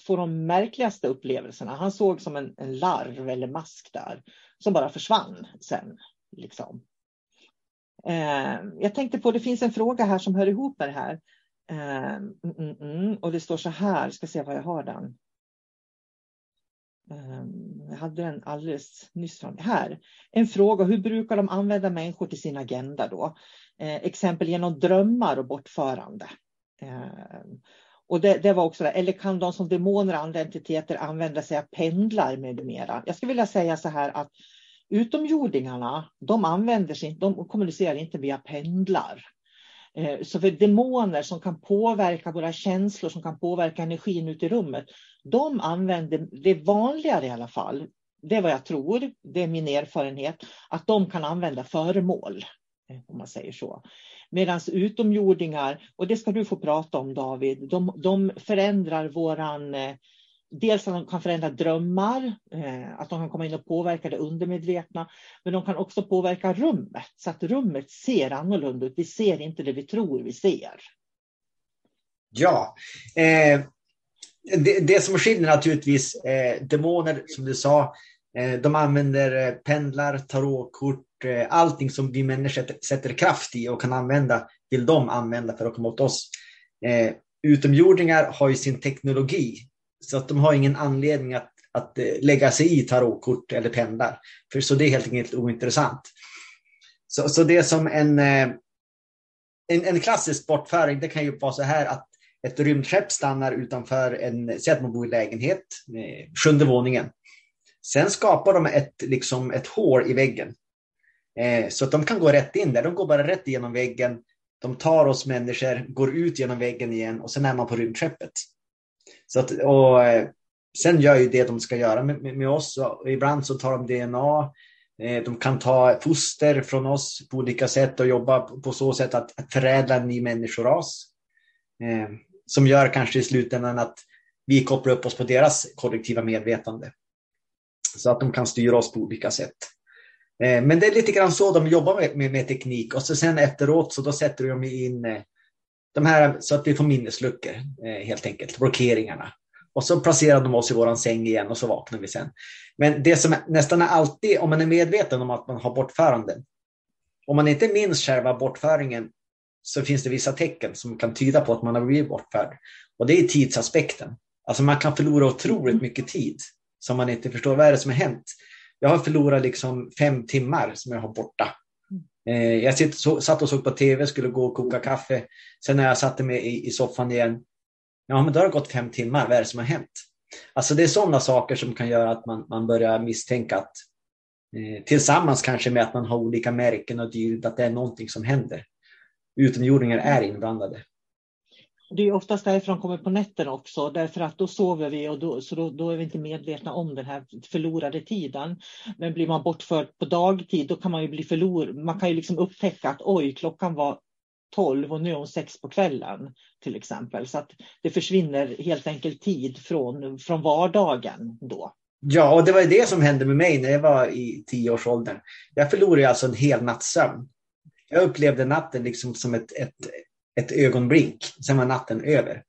få de märkligaste upplevelserna. Han såg som en, en larv eller mask där som bara försvann sen. Liksom. Eh, jag tänkte på, det finns en fråga här som hör ihop med det här. Um, mm, mm, och det står så här, ska se var jag har den. Ehm, jag hade den alldeles nyss fram. Här. En fråga, hur brukar de använda människor till sin agenda då? Eh, exempel genom drömmar och bortförande. Eh, och det, det, var också det. Eller kan de som demoner och andra entiteter använda sig av pendlar med mera? Jag skulle vilja säga så här att utomjordingarna, de använder sig, de kommunicerar inte via pendlar. Eh, så för demoner som kan påverka våra känslor, som kan påverka energin ute i rummet, de använder, det vanligare i alla fall, det är vad jag tror, det är min erfarenhet, att de kan använda föremål, eh, om man säger så. Medan utomjordingar, och det ska du få prata om David, de, de förändrar våran eh, dels att de kan förändra drömmar, eh, att de kan komma in och påverka det undermedvetna, men de kan också påverka rummet så att rummet ser annorlunda ut. Vi ser inte det vi tror vi ser. Ja, eh, det, det, som skiljer naturligtvis eh, demoner, som du sa, eh, de använder eh, pendlar, tarotkort, eh, allting som vi människor sätter kraft i och kan använda, vill de använda för att komma åt oss. Eh, utomjordingar har ju sin teknologi så att de har ingen anledning att, att eh, lägga sig i tarotkort eller pendlar. För så det är helt enkelt ointressant. Så, så det är som en, eh, en, en klassisk bortföring, det kan ju vara så här att ett rymdskepp stannar utanför en, säg att man bor i lägenhet, eh, sjunde våningen. Sen skapar de ett, liksom ett hål i väggen. Eh, så att de kan gå rätt in där, de går bara rätt igenom väggen. De tar oss människor, går ut genom väggen igen och sen är man på rymdskeppet. Så att, och, eh, sen gör ju det de ska göra med, med, med oss. Och ibland så tar de DNA. Eh, de kan ta foster från oss på olika sätt och jobba på så sätt att, att förädla en ny människoras. Eh, som gör kanske i slutändan att vi kopplar upp oss på deras kollektiva medvetande. Så att de kan styra oss på olika sätt. Eh, men det är lite grann så de jobbar med, med, med teknik och så sen efteråt så då sätter de in de här, så att vi får minnesluckor eh, helt enkelt, blockeringarna. Och så placerar de oss i våran säng igen och så vaknar vi sen. Men det som är, nästan alltid, om man är medveten om att man har bortföranden, om man inte minns själva bortföringen så finns det vissa tecken som kan tyda på att man har blivit bortförd. Och det är tidsaspekten. Alltså man kan förlora otroligt mycket tid som man inte förstår. Vad är det som har hänt? Jag har förlorat liksom fem timmar som jag har borta. Eh, jag sitt, så, satt och såg på tv, skulle gå och koka kaffe. Sen när jag satte mig i, i soffan igen, ja men då har det gått fem timmar, vad är det som har hänt? Alltså det är sådana saker som kan göra att man, man börjar misstänka att eh, tillsammans kanske med att man har olika märken och dyrt, att det är någonting som händer. Utomjordingar är inblandade. Det är oftast därför de kommer på nätterna också, därför att då sover vi och då, så då, då, är vi inte medvetna om den här förlorade tiden. Men blir man bortförd på dagtid, då kan man ju bli förlorad. Man kan ju liksom upptäcka att oj, klockan var 12 och nu är hon sex på kvällen till exempel. Så att det försvinner helt enkelt tid från, från vardagen då. Ja, och det var det som hände med mig när jag var i tioårsåldern. Jag förlorade alltså en hel natts sömn. Jag upplevde natten liksom som ett, ett, ett ögonblick, sen var natten över.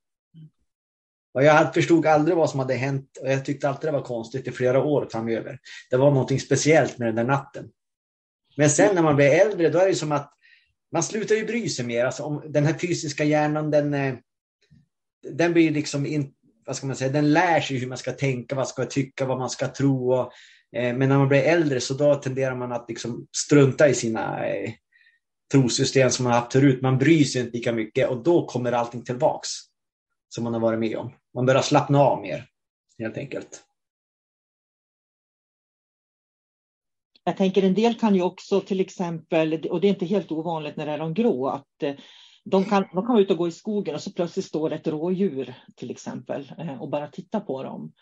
Och jag förstod aldrig vad som hade hänt och jag tyckte alltid det var konstigt i flera år framöver. Det var någonting speciellt med den där natten. Men sen när man blir äldre, då är det som att man slutar ju bry sig mer. Alltså om den här fysiska hjärnan, den, eh, den blir liksom in, vad ska man säga, den lär sig hur man ska tänka, vad man ska tycka, vad man ska tro. Och, eh, men när man blir äldre så då tenderar man att liksom strunta i sina eh, trosystem som man haft förut. Man bryr sig inte lika mycket och då kommer allting tillbaks som man har varit med om. Man börjar slappna av mer, helt enkelt. Jag tänker en del kan ju också till exempel, och det är inte helt ovanligt när det är de grå, att eh, de kan, de kan vara ute och gå i skogen och så plötsligt står ett rådjur till exempel eh, och bara titta på dem.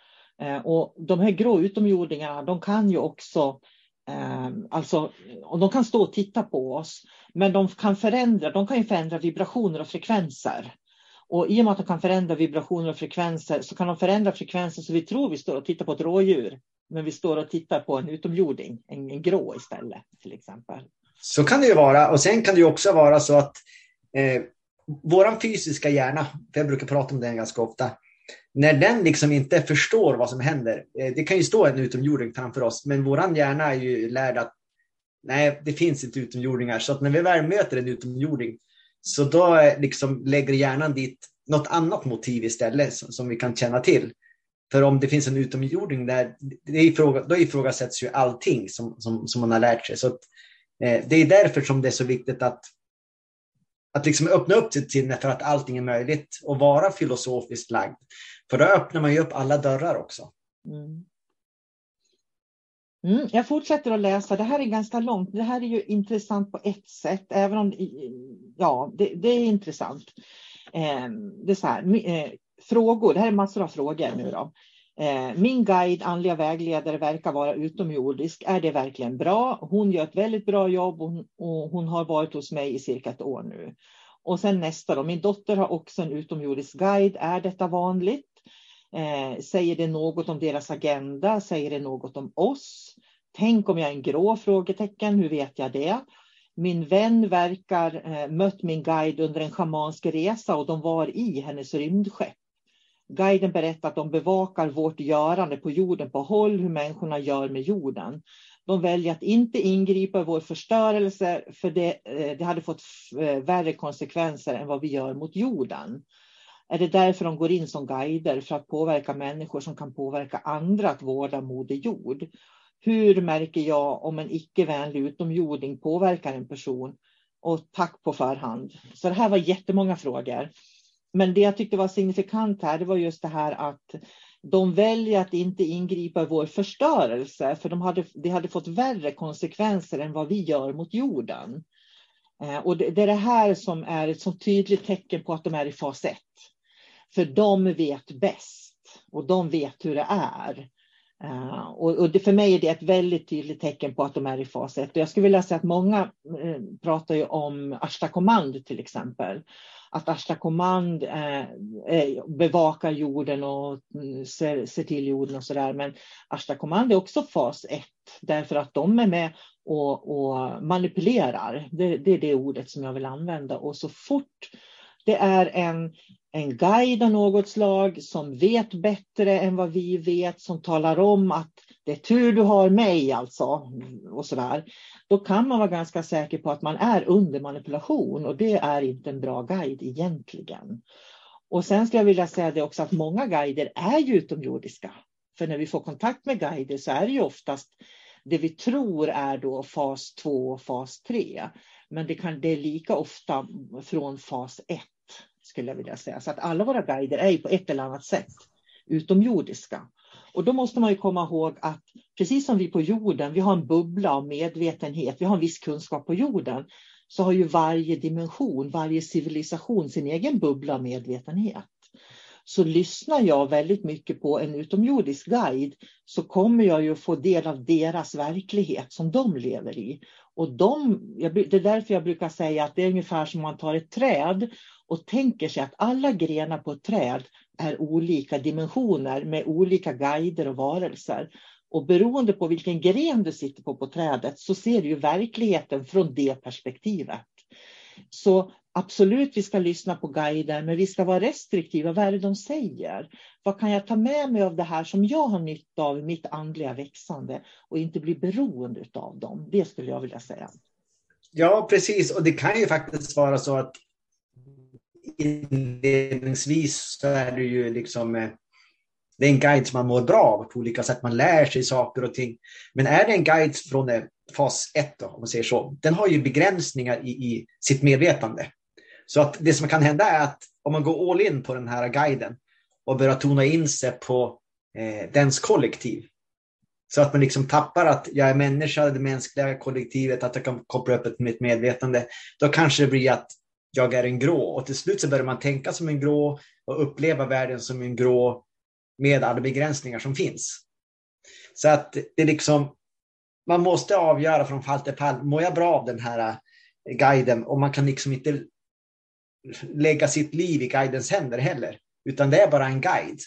Eh, och de här grå utomjordingarna, de kan ju också Alltså, och de kan stå och titta på oss, men de kan förändra, de kan ju förändra vibrationer och frekvenser. Och i och med att de kan förändra vibrationer och frekvenser så kan de förändra frekvenser så vi tror vi står och tittar på ett rådjur. Men vi står och tittar på en utomjording, en, en grå istället till exempel. Så kan det ju vara. Och sen kan det ju också vara så att eh, våran fysiska hjärna, för jag brukar prata om den ganska ofta, när den liksom inte förstår vad som händer. Eh, det kan ju stå en utomjording framför oss, men våran hjärna är ju lärd att nej, det finns inte utomjordingar. Så att när vi väl möter en utomjording så då liksom lägger hjärnan dit något annat motiv istället som, som vi kan känna till. För om det finns en utomjording där, det ifråga, då ifrågasätts ju allting som, som, som man har lärt sig. Så att, eh, det är därför som det är så viktigt att, att liksom öppna upp sitt sinne för att allting är möjligt och vara filosofiskt lagd. För då öppnar man ju upp alla dörrar också. Mm. Mm, jag fortsätter att läsa. Det här är ganska långt. Det här är ju intressant på ett sätt, även om ja, det, det är intressant. Eh, det är så här, eh, frågor. Det här är massor av frågor nu då. Eh, min guide, andliga vägledare, verkar vara utomjordisk. Är det verkligen bra? Hon gör ett väldigt bra jobb och hon, och hon har varit hos mig i cirka ett år nu. Och sen nästa då. Min dotter har också en utomjordisk guide. Är detta vanligt? Eh, säger det något om deras agenda? Säger det något om oss? Tänk om jag är en grå? frågetecken. Hur vet jag det? Min vän verkar eh, mött min guide under en schamansk resa och de var i hennes rymdskepp. Guiden berättar att de bevakar vårt görande på jorden på håll, hur människorna gör med jorden. De väljer att inte ingripa i vår förstörelse för det, eh, det hade fått eh, värre konsekvenser än vad vi gör mot jorden. Är det därför de går in som guider för att påverka människor som kan påverka andra att vårda Moder Jord? Hur märker jag om en icke-vänlig utomjording påverkar en person? Och tack på förhand. Så det här var jättemånga frågor. Men det jag tyckte var signifikant här, det var just det här att de väljer att inte ingripa i vår förstörelse, för de hade, det hade fått värre konsekvenser än vad vi gör mot jorden. Eh, och det, det är det här som är ett så tydligt tecken på att de är i fas 1. För de vet bäst och de vet hur det är. Uh, och, och det, för mig är det ett väldigt tydligt tecken på att de är i fas 1. Och jag skulle vilja säga att många uh, pratar ju om Ashta Command till exempel. Att Ashta Command uh, bevakar jorden och mm, ser, ser, till jorden och sådär. Men Ashta Command är också fas 1 därför att de är med och, och manipulerar. Det, det, är det ordet som jag vill använda. Och så fort det är en, en guide av något slag som vet bättre än vad vi vet, som talar om att det är tur du har mig alltså. Och sådär. Då kan man vara ganska säker på att man är under manipulation och det är inte en bra guide egentligen. Och sen skulle jag vilja säga det också att många guider är ju utomjordiska. För när vi får kontakt med guider så är det ju oftast det vi tror är då fas 2 och fas 3. Men det, kan, det är lika ofta från fas 1 skulle jag vilja säga. Så att alla våra guider är på ett eller annat sätt utomjordiska. Och då måste man ju komma ihåg att precis som vi på jorden, vi har en bubbla av medvetenhet, vi har en viss kunskap på jorden, så har ju varje dimension, varje civilisation sin egen bubbla av medvetenhet. Så lyssnar jag väldigt mycket på en utomjordisk guide så kommer jag ju få del av deras verklighet som de lever i. Och de, det är därför jag brukar säga att det är ungefär som man tar ett träd och tänker sig att alla grenar på ett träd är olika dimensioner med olika guider och varelser. Och beroende på vilken gren du sitter på på trädet så ser du ju verkligheten från det perspektivet. Så absolut, vi ska lyssna på guider, men vi ska vara restriktiva. Vad är det de säger? Vad kan jag ta med mig av det här som jag har nytta av i mitt andliga växande och inte bli beroende av dem? Det skulle jag vilja säga. Ja, precis. Och det kan ju faktiskt vara så att inledningsvis så är det ju liksom eh, det är en guide som man mår bra av på olika sätt. Man lär sig saker och ting. Men är det en guide från eh, fas 1, om man säger så, den har ju begränsningar i, i, sitt medvetande. Så att det som kan hända är att om man går all in på den här guiden och börjar tona in sig på eh, dens kollektiv. Så att man liksom tappar att jag är människa, det mänskliga kollektivet, att jag kan koppla upp ett mitt medvetande. Då kanske det blir att jag är en grå. Och till slut så börjar man tänka som en grå och uppleva världen som en grå med alla begränsningar som finns. Så att det är liksom, man måste avgöra från fall till fall, mår jag bra av den här eh, guiden? Och man kan liksom inte lägga sitt liv i guidens händer heller, utan det är bara en guide.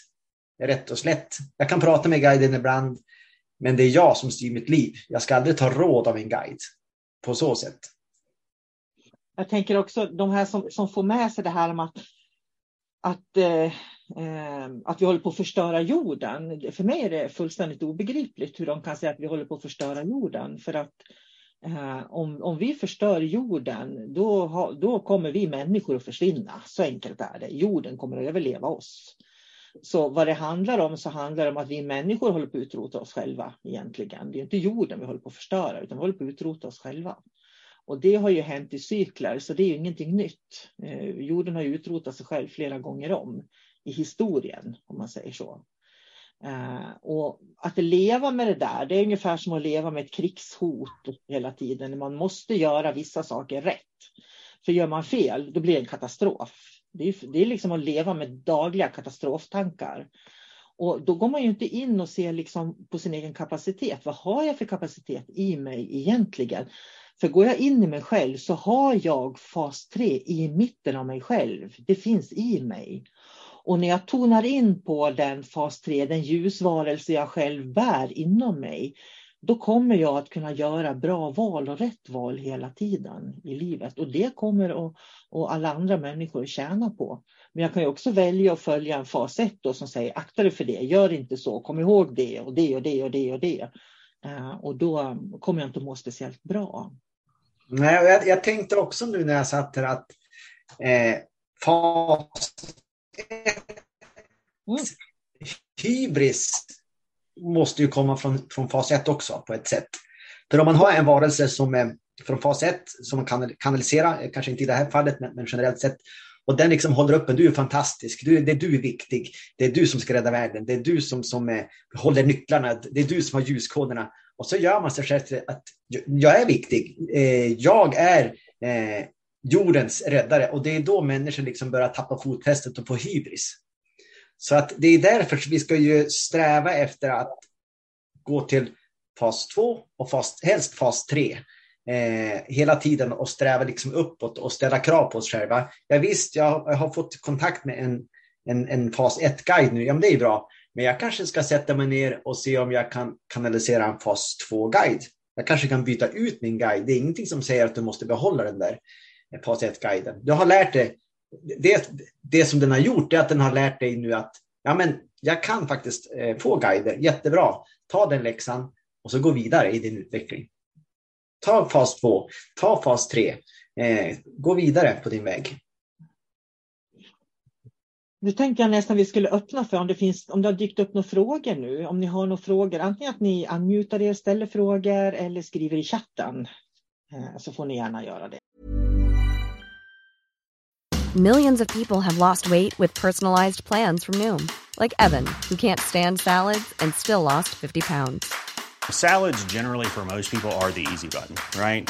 Rätt och slätt. Jag kan prata med guiden ibland, men det är jag som styr mitt liv. Jag ska aldrig ta råd av en guide på så sätt. Jag tänker också de här som, som får med sig det här om att, att, eh, eh, att vi håller på att förstöra jorden. För mig är det fullständigt obegripligt hur de kan säga att vi håller på att förstöra jorden. För att eh, om, om vi förstör jorden, då, ha, då kommer vi människor att försvinna. Så enkelt är det. Jorden kommer att överleva oss. Så vad det handlar om så handlar det om att vi människor håller på att utrota oss själva egentligen. Det är inte jorden vi håller på att förstöra utan vi håller på att utrota oss själva. Och det har ju hänt i cykler, så det är ju ingenting nytt. Eh, jorden har ju utrotat sig själv flera gånger om i historien, om man säger så. Eh, och att leva med det där, det är ungefär som att leva med ett krigshot hela tiden. Man måste göra vissa saker rätt. För gör man fel, då blir det en katastrof. Det är, det är liksom att leva med dagliga katastroftankar. Och då går man ju inte in och ser liksom på sin egen kapacitet. Vad har jag för kapacitet i mig egentligen? För går jag in i mig själv så har jag fas 3 i mitten av mig själv. Det finns i mig. Och när jag tonar in på den fas 3, den ljusvarelse jag själv bär inom mig, då kommer jag att kunna göra bra val och rätt val hela tiden i livet. Och det kommer och, och alla andra människor att tjäna på. Men jag kan ju också välja att följa en fas 1 som säger akta dig för det, gör inte så, kom ihåg det och det och det och det och det. Uh, och då kommer jag inte att må speciellt bra. Nej, jag, jag tänkte också nu när jag satt här att eh, fas mm. hybris måste ju komma från, från fas 1 också på ett sätt. För om man har en varelse som är från fas 1 som man kan kanalisera, kanske inte i det här fallet, men, men generellt sett, och den liksom håller upp en, du är fantastisk, du, det är du är viktig, det är du som ska rädda världen, det är du som, som eh, håller nycklarna, det är du som har ljuskoderna. Och så gör man sig själv till att jag är viktig. Eh, jag är eh, jordens räddare. Och det är då människor liksom börjar tappa fotfästet och få hybris. Så att det är därför vi ska ju sträva efter att gå till fas 2 och fas, helst fas 3. Eh, hela tiden och sträva liksom uppåt och ställa krav på oss själva. Ja, visst, jag, jag har fått kontakt med en, en, en fas 1-guide nu. Ja, men det är bra. Men jag kanske ska sätta mig ner och se om jag kan kanalisera en fas 2-guide. Jag kanske kan byta ut min guide. Det är ingenting som säger att du måste behålla den där eh, fas 1-guiden. Du har lärt dig det, det som den har gjort är att den har lärt dig nu att ja, men jag kan faktiskt eh, få guider, jättebra. Ta den läxan och så gå vidare i din utveckling. Ta fas 2, ta fas 3, eh, gå vidare på din väg. Nu tänker jag nästan vi skulle öppna för om det, finns, om det har dykt upp några frågor nu. Om ni har några frågor, antingen att ni unmutar er, ställer frågor eller skriver i chatten. Eh, så får ni gärna göra det. Millions of people have lost weight with personalized plans from Noom. Like Evan, who can't stand salads and still lost 50 pounds. Salads generally for most people are the easy button, right?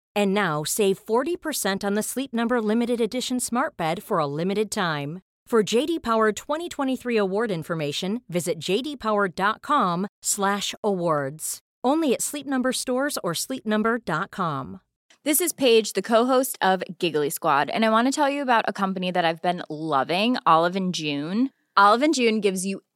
And now save 40% on the Sleep Number limited edition Smart Bed for a limited time. For JD Power 2023 award information, visit jdpower.com/awards. Only at Sleep Number stores or sleepnumber.com. This is Paige, the co-host of Giggly Squad, and I want to tell you about a company that I've been loving, Olive and June. Olive and June gives you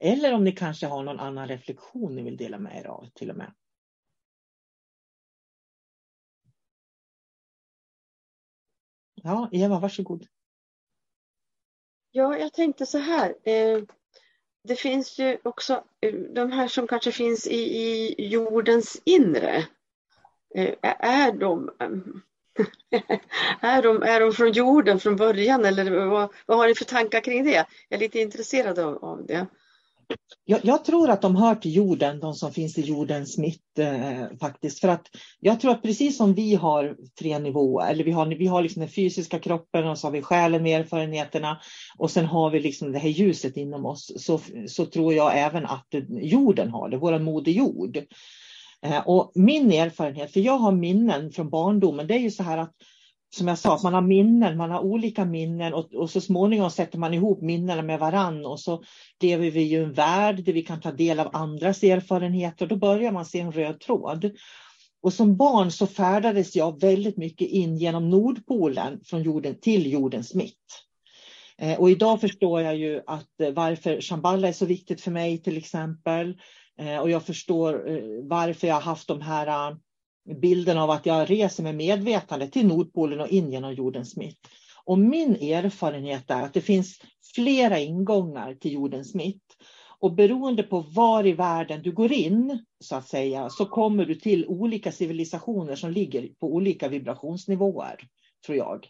Eller om ni kanske har någon annan reflektion ni vill dela med er av till och med. Ja, Eva, varsågod. Ja, jag tänkte så här. Eh, det finns ju också eh, de här som kanske finns i, i jordens inre. Eh, är de, är, de, är de från jorden från början eller vad, vad har ni för tankar kring det? Jag är lite intresserad av, av det. Jag, jag, tror att de hör till jorden, de som finns i jordens mitt eh, faktiskt. För att jag tror att precis som vi har tre nivåer, eller vi har, vi har liksom den fysiska kroppen och så har vi själen med erfarenheterna och sen har vi liksom det här ljuset inom oss. Så, så tror jag även att jorden har det, vår moder jord. Eh, och min erfarenhet, för jag har minnen från barndomen, det är ju så här att som jag sa, att man har minnen, man har olika minnen och, och så småningom sätter man ihop minnena med varann och så lever vi i en värld där vi kan ta del av andras erfarenheter och då börjar man se en röd tråd. Och som barn så färdades jag väldigt mycket in genom Nordpolen från jorden till jordens mitt. Eh, och idag förstår jag ju att eh, varför Shambhala är så viktigt för mig till exempel. Eh, och jag förstår eh, varför jag har haft de här eh, bilden av att jag reser med medvetande till Nordpolen och in genom jordens mitt. Och min erfarenhet är att det finns flera ingångar till jordens mitt. Och beroende på var i världen du går in, så att säga, så kommer du till olika civilisationer som ligger på olika vibrationsnivåer, tror jag.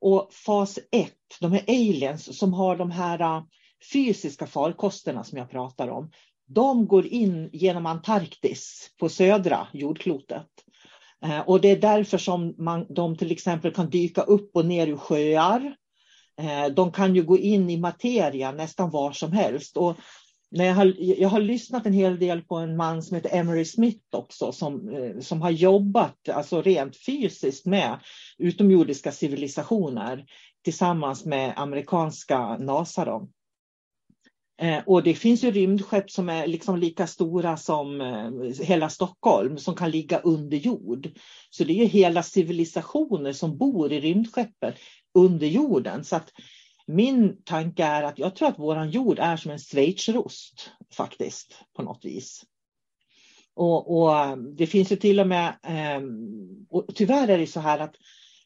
Och fas 1, de här aliens som har de här fysiska farkosterna som jag pratar om, de går in genom Antarktis på södra jordklotet. Eh, och det är därför som man, de till exempel kan dyka upp och ner ur sjöar. Eh, de kan ju gå in i materia nästan var som helst. Och när jag, har, jag har lyssnat en hel del på en man som heter Emery Smith också som, eh, som har jobbat alltså rent fysiskt med utomjordiska civilisationer tillsammans med amerikanska NASA. Då. Eh, och det finns ju rymdskepp som är liksom lika stora som eh, hela Stockholm som kan ligga under jord. Så det är ju hela civilisationer som bor i rymdskeppen under jorden. Så att min tanke är att jag tror att våran jord är som en schweizerost faktiskt på något vis. Och, och, eh, det finns ju till och med, och tyvärr är det så här att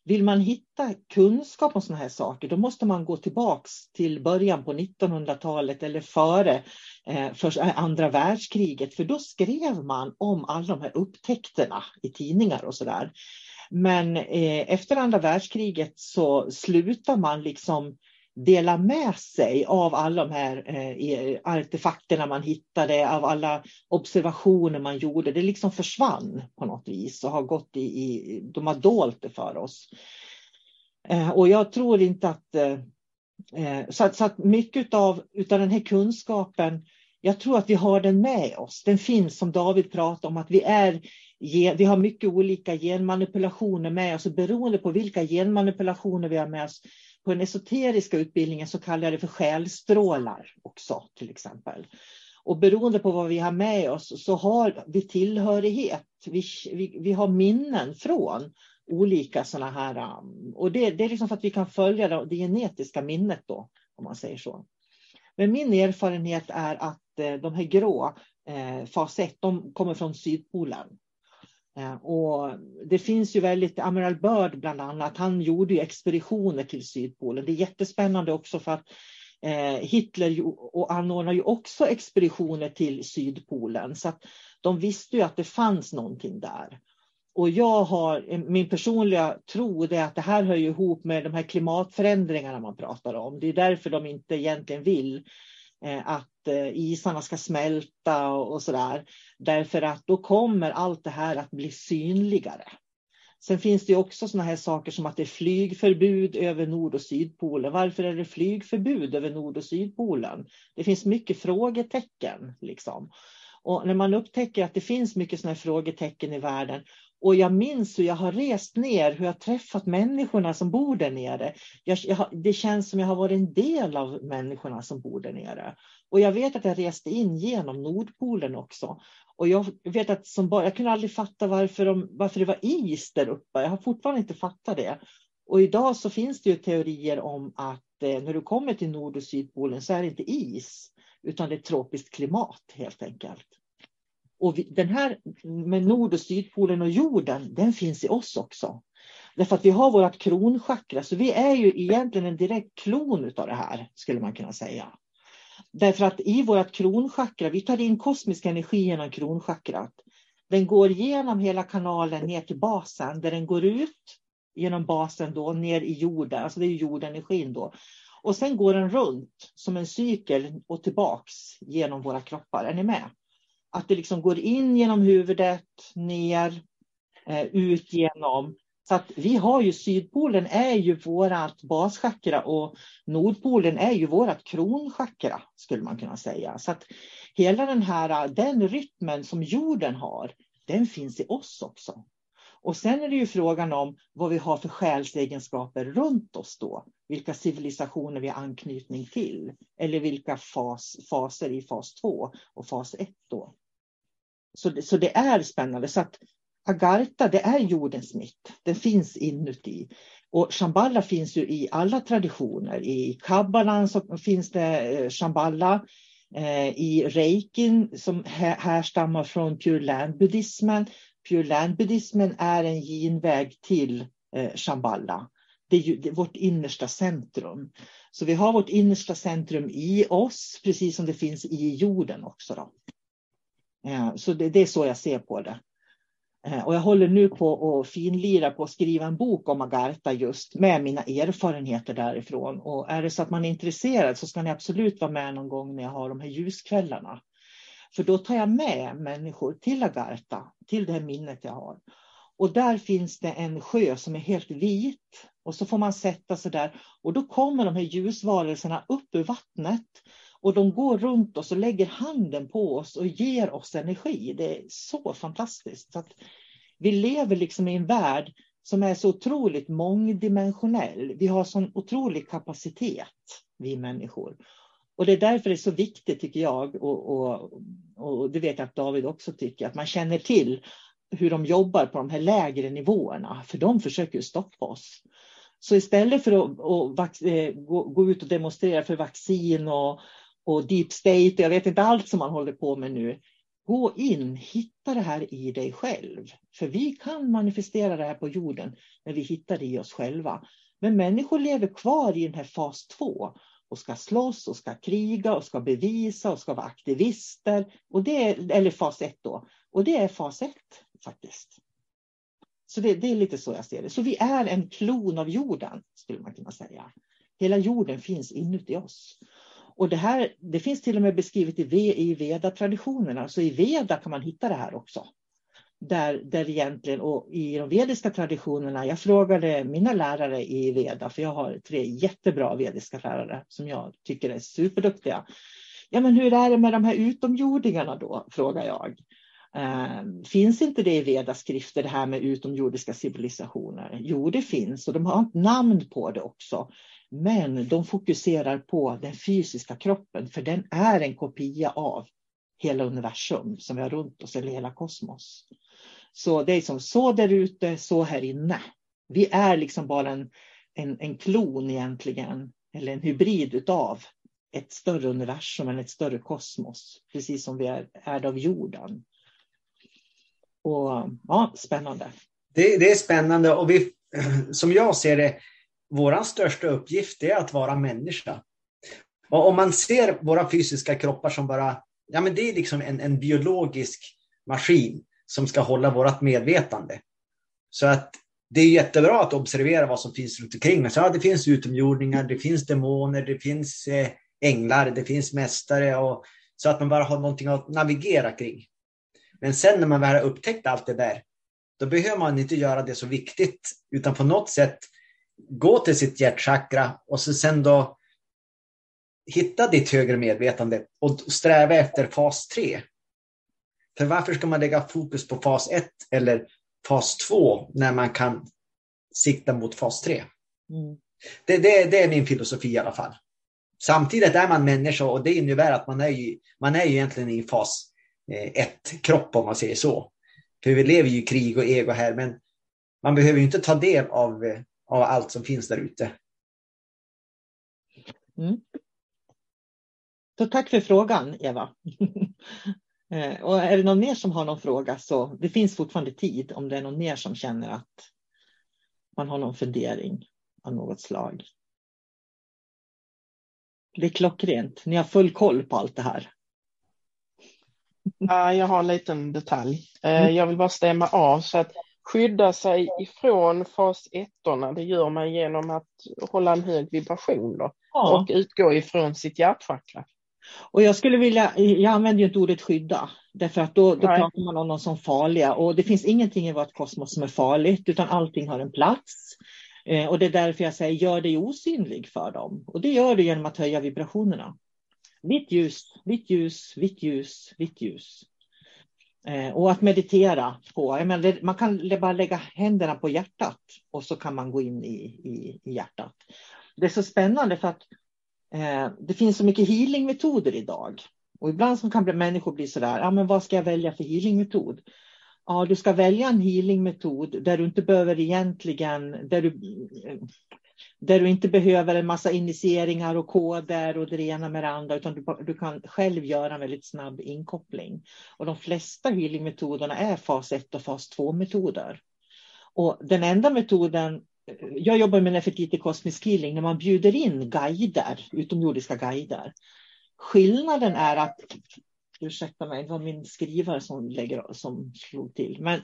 vill man hitta kunskap om sådana här saker, då måste man gå tillbaks till början på 1900-talet eller före eh, för andra världskriget, för då skrev man om alla de här upptäckterna i tidningar och sådär. Men eh, efter andra världskriget så slutar man liksom dela med sig av alla de här eh, artefakterna man hittade, av alla observationer man gjorde. Det liksom försvann på något vis och har gått i, i de har dolt det för oss. Eh, och jag tror inte att eh, eh så, att, så att mycket av utav den här kunskapen, jag tror att vi har den med oss. Den finns som David pratade om att vi är vi har mycket olika genmanipulationer med oss beroende på vilka genmanipulationer vi har med oss på den esoteriska utbildningen så kallar jag det för själstrålar också till exempel. Och beroende på vad vi har med oss så har vi tillhörighet. Vi, vi, vi har minnen från olika sådana här. Um, och det, det är liksom för att vi kan följa det, det genetiska minnet då, om man säger så. Men min erfarenhet är att eh, de här grå, eh, fas 1, de kommer från Sydpolen. Eh, och det finns ju väldigt, Amiral Byrd bland annat, han gjorde ju expeditioner till Sydpolen. Det är jättespännande också för att eh, Hitler och anordnade ju också expeditioner till Sydpolen. Så att de visste ju att det fanns någonting där. Och jag har, eh, min personliga tro är att det här hör ihop med de här klimatförändringarna man pratar om. Det är därför de inte egentligen vill Eh, att eh, isarna ska smälta och så där, Därför att då kommer allt det här att bli synligare. Sen finns det också såna här saker som att det är flygförbud över Nord och Sydpolen. Varför är det flygförbud över Nord och Sydpolen? Det finns mycket frågetecken. Liksom. Och när man upptäcker att det finns mycket såna här frågetecken i världen och jag minns hur jag har rest ner, hur jag träffat människorna som bor där nere. Jag, jag, det känns som jag har varit en del av människorna som bor där nere. Och jag vet att jag reste in genom Nordpolen också. Och jag vet att som bara, jag kunde aldrig fatta varför, de, varför det var is där uppe. Jag har fortfarande inte fattat det. Och idag så finns det ju teorier om att eh, när du kommer till Nord och Sydpolen så är det inte is, utan det är tropiskt klimat helt enkelt. Och vi, den här med Nord och Sydpolen och jorden, den finns i oss också. Därför att vi har vårt kronchakra, så vi är ju egentligen en direkt klon av det här, skulle man kunna säga. Därför att i vårt kronchakra, vi tar in kosmisk energi genom kronchakrat. Den går genom hela kanalen ner till basen, där den går ut genom basen då ner i jorden, alltså det är jordenergin då. Och sen går den runt som en cykel och tillbaks genom våra kroppar. Är ni med? Att det liksom går in genom huvudet, ner, eh, ut genom. Så att vi har ju Sydpolen är ju vårat baschakra och Nordpolen är ju vårat kronchakra skulle man kunna säga. Så att hela den här den rytmen som jorden har, den finns i oss också. Och sen är det ju frågan om vad vi har för själsegenskaper runt oss då. Vilka civilisationer vi har anknytning till. Eller vilka fas, faser i fas 2 och fas 1 då. Så det, så det är spännande. Så att Agartha, det är jordens mitt. Den finns inuti. Och Shambhala finns ju i alla traditioner. I kabbalan så finns det eh, Shambhala. Eh, I reikin som härstammar från Pure Land-buddhismen. Pure Land-buddhismen är en genväg till eh, Shambhala. Det är, ju, det är vårt innersta centrum. Så vi har vårt innersta centrum i oss, precis som det finns i jorden också. Då. Eh, så det, det, är så jag ser på det. Eh, och jag håller nu på att finlira på att skriva en bok om Agartha just med mina erfarenheter därifrån. Och är det så att man är intresserad så ska ni absolut vara med någon gång när jag har de här ljuskvällarna. För då tar jag med människor till Agartha, till det här minnet jag har. Och där finns det en sjö som är helt vit. Och så får man sätta sig där. Och då kommer de här ljusvarelserna upp ur vattnet. Och de går runt oss och lägger handen på oss och ger oss energi. Det är så fantastiskt. Så att vi lever liksom i en värld som är så otroligt mångdimensionell. Vi har sån otrolig kapacitet, vi människor. Och det är därför det är så viktigt, tycker jag, och, och, och det vet jag att David också tycker, att man känner till hur de jobbar på de här lägre nivåerna, för de försöker stoppa oss. Så istället för att, eh, gå, gå, ut och demonstrera för vaccin och, och deep state, jag vet inte allt som man håller på med nu, gå in, hitta det här i dig själv. För vi kan manifestera det här på jorden när vi hittar det i oss själva. Men människor lever kvar i den här fas två och ska slåss och ska kriga och ska bevisa och ska vara aktivister. Och det är, eller fas ett då. Och det är fas ett faktiskt. Så det, det, är lite så jag ser det. Så vi är en klon av jorden, skulle man kunna säga. Hela jorden finns inuti oss. Och det här det finns till och med beskrivet i, i Veda-traditionerna, så alltså i Veda kan man hitta det här också. Där, där egentligen, och i de vediska traditionerna, jag frågade mina lärare i Veda, för jag har tre jättebra vediska lärare som jag tycker är superduktiga. Ja, men hur är det med de här utomjordingarna då, frågar jag. Eh, finns inte det i vedaskrifter, det här med utomjordiska civilisationer? Jo, det finns och de har ett namn på det också. Men de fokuserar på den fysiska kroppen, för den är en kopia av hela universum som vi har runt oss, eller hela kosmos. Så det är som så där ute, så här inne. Vi är liksom bara en, en, en klon egentligen, eller en hybrid utav ett större universum eller ett större kosmos, precis som vi är, är av jorden. Och ja, spännande. Det, det är spännande och vi, som jag ser det, vår största uppgift är att vara människa. Och om man ser våra fysiska kroppar som bara, ja men det är liksom en, en biologisk maskin som ska hålla vårt medvetande. Så att det är jättebra att observera vad som finns runt omkring Så, Ja, det finns utomjordingar, det finns demoner, det finns eh, änglar, det finns mästare. Och, så att man bara har någonting att navigera kring. Men sen när man väl har upptäckt allt det där, då behöver man inte göra det så viktigt, utan på något sätt gå till sitt hjärtchakra och så sen då hitta ditt högre medvetande och sträva efter fas 3. För varför ska man lägga fokus på fas 1 eller fas 2 när man kan sikta mot fas 3? Mm. Det, det, det, är min filosofi i alla fall. Samtidigt är man människa och det innebär att man är, ju, man är ju egentligen i fas 1-kropp eh, om man säger så. För vi lever ju i krig och ego här men man behöver ju inte ta del av eh, av allt som finns där ute. Mm. Så tack för frågan, Eva. Eh, och är det någon mer som har någon fråga så det finns fortfarande tid om det är någon mer som känner att man har någon fundering av något slag. Det är klockrent. Ni har full koll på allt det här. Ja, jag har en liten detalj. Eh, mm. Jag vill bara stämma av så att skydda sig ifrån fas 1 det gör man genom att hålla en hög vibration då, ja. och utgå ifrån sitt hjärtchakra. Och jag skulle vilja, jag använder ju inte ordet skydda, därför att då, då pratar man om dem som farliga och det finns ingenting i vårt kosmos som är farligt utan allting har en plats. Eh, och det är därför jag säger gör dig osynlig för dem. Och det gör du genom att höja vibrationerna. Vitt ljus, vitt ljus, vitt ljus, vitt ljus. Eh, och att meditera på, menar, man kan bara lägga händerna på hjärtat och så kan man gå in i, i, i hjärtat. Det är så spännande för att eh, det finns så mycket healingmetoder idag. Och ibland så kan människor bli sådär, ja men vad ska jag välja för healingmetod? Ja, du ska välja en healingmetod där du inte behöver egentligen, där du där du inte behöver en massa initieringar och koder och det ena med det andra, utan du, du kan själv göra en väldigt snabb inkoppling. Och de flesta healingmetoderna är fas 1 och fas 2-metoder. Och den enda metoden, jag jobbar med Nefertiti Cosmic Healing, när man bjuder in guider, utomjordiska guider. Skillnaden är att, ursäkta mig, det var min skrivare som, lägger, som slog till, men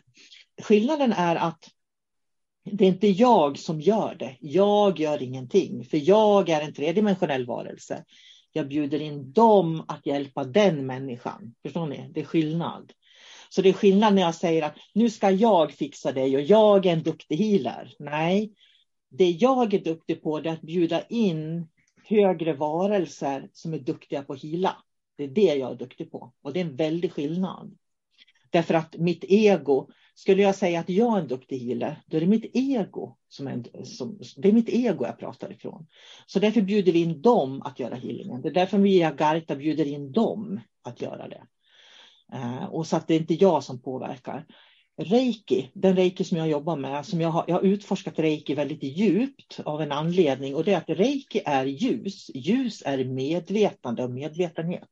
skillnaden är att det är inte jag som gör det. Jag gör ingenting, för jag är en tredimensionell varelse. Jag bjuder in dem att hjälpa den människan. Förstår ni? Det är skillnad. Så det är skillnad när jag säger att nu ska jag fixa dig och jag är en duktig healer. Nej, det jag är duktig på är att bjuda in högre varelser som är duktiga på att hila. Det är det jag är duktig på och det är en väldig skillnad. Därför att mitt ego, skulle jag säga att jag är en duktig healer, då är det mitt ego som är, som, det är mitt ego jag pratar ifrån. Så därför bjuder vi in dem att göra healingen. Det är därför vi i Agarta bjuder in dem att göra det. Eh, och så att det är inte jag som påverkar. Reiki, den reiki som jag jobbar med, som jag har, jag har utforskat reiki väldigt djupt av en anledning och det är att reiki är ljus. Ljus är medvetande och medvetenhet.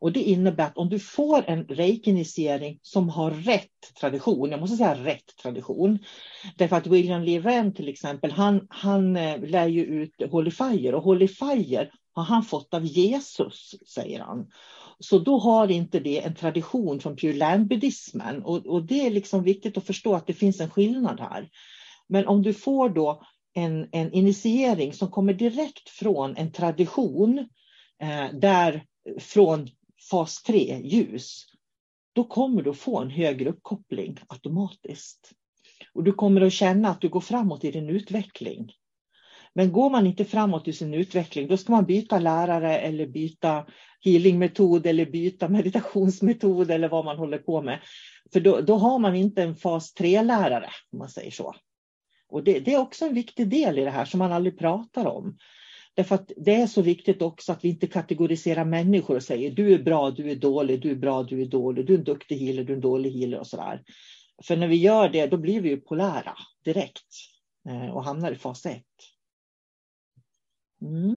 Och det innebär att om du får en reikinisering som har rätt tradition, jag måste säga rätt tradition, därför att William Lee Wren till exempel, han, han eh, lär ju ut Holy Fire och Holy Fire har han fått av Jesus, säger han. Så då har inte det en tradition från Pure Land-buddhismen. Och, och, det är liksom viktigt att förstå att det finns en skillnad här. Men om du får då en, en initiering som kommer direkt från en tradition eh, där från fas 3, ljus, då kommer du att få en högre uppkoppling automatiskt. Och du kommer att känna att du går framåt i din utveckling. Men går man inte framåt i sin utveckling, då ska man byta lärare eller byta healingmetod eller byta meditationsmetod eller vad man håller på med. För då, då har man inte en fas 3-lärare, om man säger så. Och det, det, är också en viktig del i det här som man aldrig pratar om. Därför att det är så viktigt också att vi inte kategoriserar människor och säger du är bra, du är dålig, du är bra, du är dålig, du är en duktig healer, du är en dålig healer och sådär. För när vi gör det, då blir vi ju polära direkt eh, och hamnar i fas 1. Mm.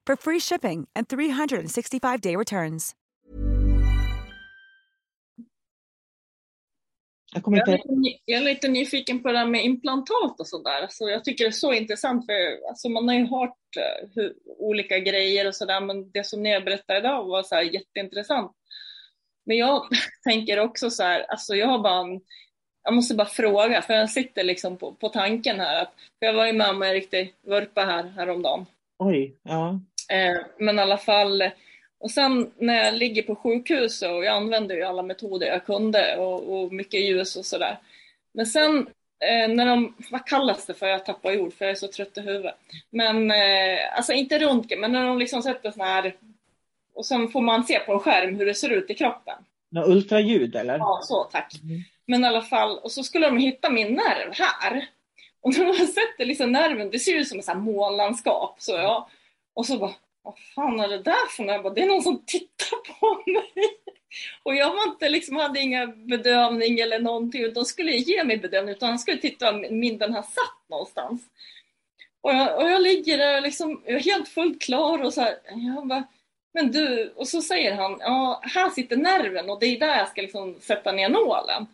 for free shipping and 365-day returns. Jag, kommer inte... jag, är lite nyfiken på det här med implantat och sådär. Alltså jag tycker det är så intressant för alltså man har ju hört uh, hur, olika grejer och sådär men det som ni berättade idag var så här jätteintressant. Men jag tänker också så här, alltså jag har bara en, jag måste bara fråga för jag sitter liksom på, på tanken här. Att, för jag var ju med om en riktig vurpa här häromdagen. Oj, ja. Eh, men i alla fall och sen när jag ligger på sjukhus och jag använde ju alla metoder jag kunde och, och mycket ljus och sådär. Men sen eh, när de, vad kallas det för, jag tappar ord för jag är så trött i huvudet. Men eh, alltså inte röntgen, men när de liksom sätter sån här och sen får man se på en skärm hur det ser ut i kroppen. Nå, ultraljud eller? Ja, så tack. Mm. Men i alla fall, och så skulle de hitta min nerv här. Och när de sätter liksom nerven, det ser ut som ett månlandskap. Så ja. Och så bara, vad fan är det där för något? Det är någon som tittar på mig. Och jag var inte, liksom, hade inga bedövning eller någonting. utan skulle ge mig bedövning, utan han skulle titta om min den har satt någonstans. Och jag, och jag ligger där liksom, jag är helt fullt klar och så här, jag bara, men du, och så säger han, ja, här sitter nerven och det är där jag ska liksom sätta ner nålen.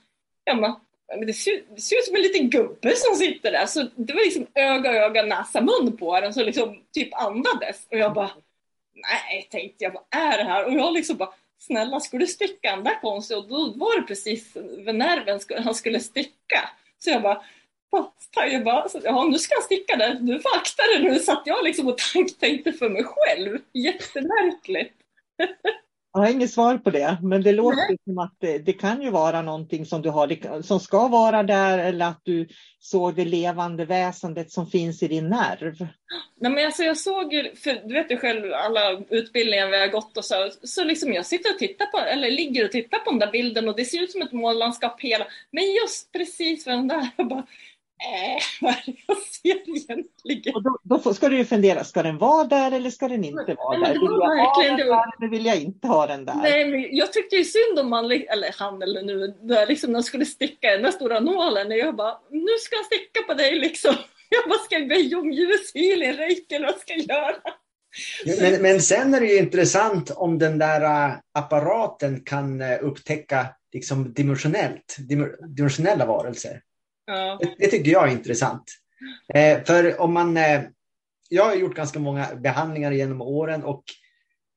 Jag bara, det ser, det ser ut som en liten gubbe som sitter där. Så det var liksom öga, öga, näsa, mun på den som liksom typ andades. Och jag bara, nej, tänkte jag, vad är det här? Och jag liksom bara, snälla, skulle du sticka den där konstigt? Och då var det precis vid nerven han skulle sticka. Så jag bara, jag bara, ja nu ska han sticka där, du får akta dig nu. satt jag liksom och tänkte för mig själv. Jättemärkligt. Jag har inget svar på det, men det låter Nej. som att det, det, kan ju vara någonting som du har, som ska vara där eller att du såg det levande väsendet som finns i din nerv. Nej, men alltså jag såg ju, för du vet ju själv alla utbildningar vi har gått och så, så liksom jag sitter och tittar på, eller ligger och tittar på den där bilden och det ser ut som ett månlandskap hela, men just precis för den där, bara, äh, vad är det jag ser egentligen? Och då, då ska du ju fundera, ska den vara där eller ska den inte vara där? Vill jag ha den där eller vill jag inte ha den där? Nej, men jag tyckte ju synd om man, eller han eller nu, där liksom när skulle sticka den där stora nålen. Och jag bara, nu ska jag sticka på dig liksom. Jag bara, ska jag be om ljushealing, reiki eller vad ska jag göra? Men, men sen är det ju intressant om den där äh, apparaten kan äh, upptäcka liksom dimensionellt, dimensionella varelser. Ja. Det, tycker jag är intressant. Eh, för om man... Eh, jag har gjort ganska många behandlingar genom åren och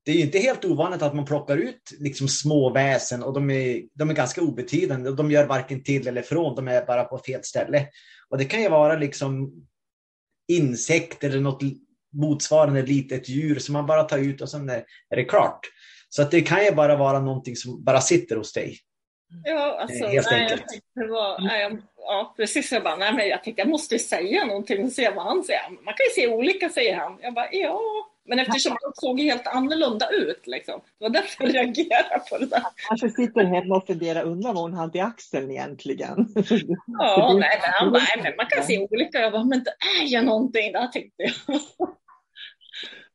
det är inte helt ovanligt att man plockar ut liksom små väsen och de är, de är ganska obetydande. De gör varken till eller från, de är bara på fel ställe. Och det kan ju vara liksom insekter eller något motsvarande litet djur som man bara tar ut och sen är, är det klart. Så att det kan ju bara vara någonting som bara sitter hos dig. Ja, alltså, nej. Jag var, nej, ja, precis. Jag bara, nej, men jag tänkte jag måste säga någonting och se vad han säger. Man kan ju se olika, säger han. Jag bara, ja. Men eftersom han såg helt annorlunda ut, liksom. det var därför jag reagerade på det där. Han kanske sitter hemma och funderar, undrar vad hon hade i axeln egentligen. Ja, nej, men han bara, nej, men man kan se olika. Jag bara, men det är ju någonting där, tänkte jag.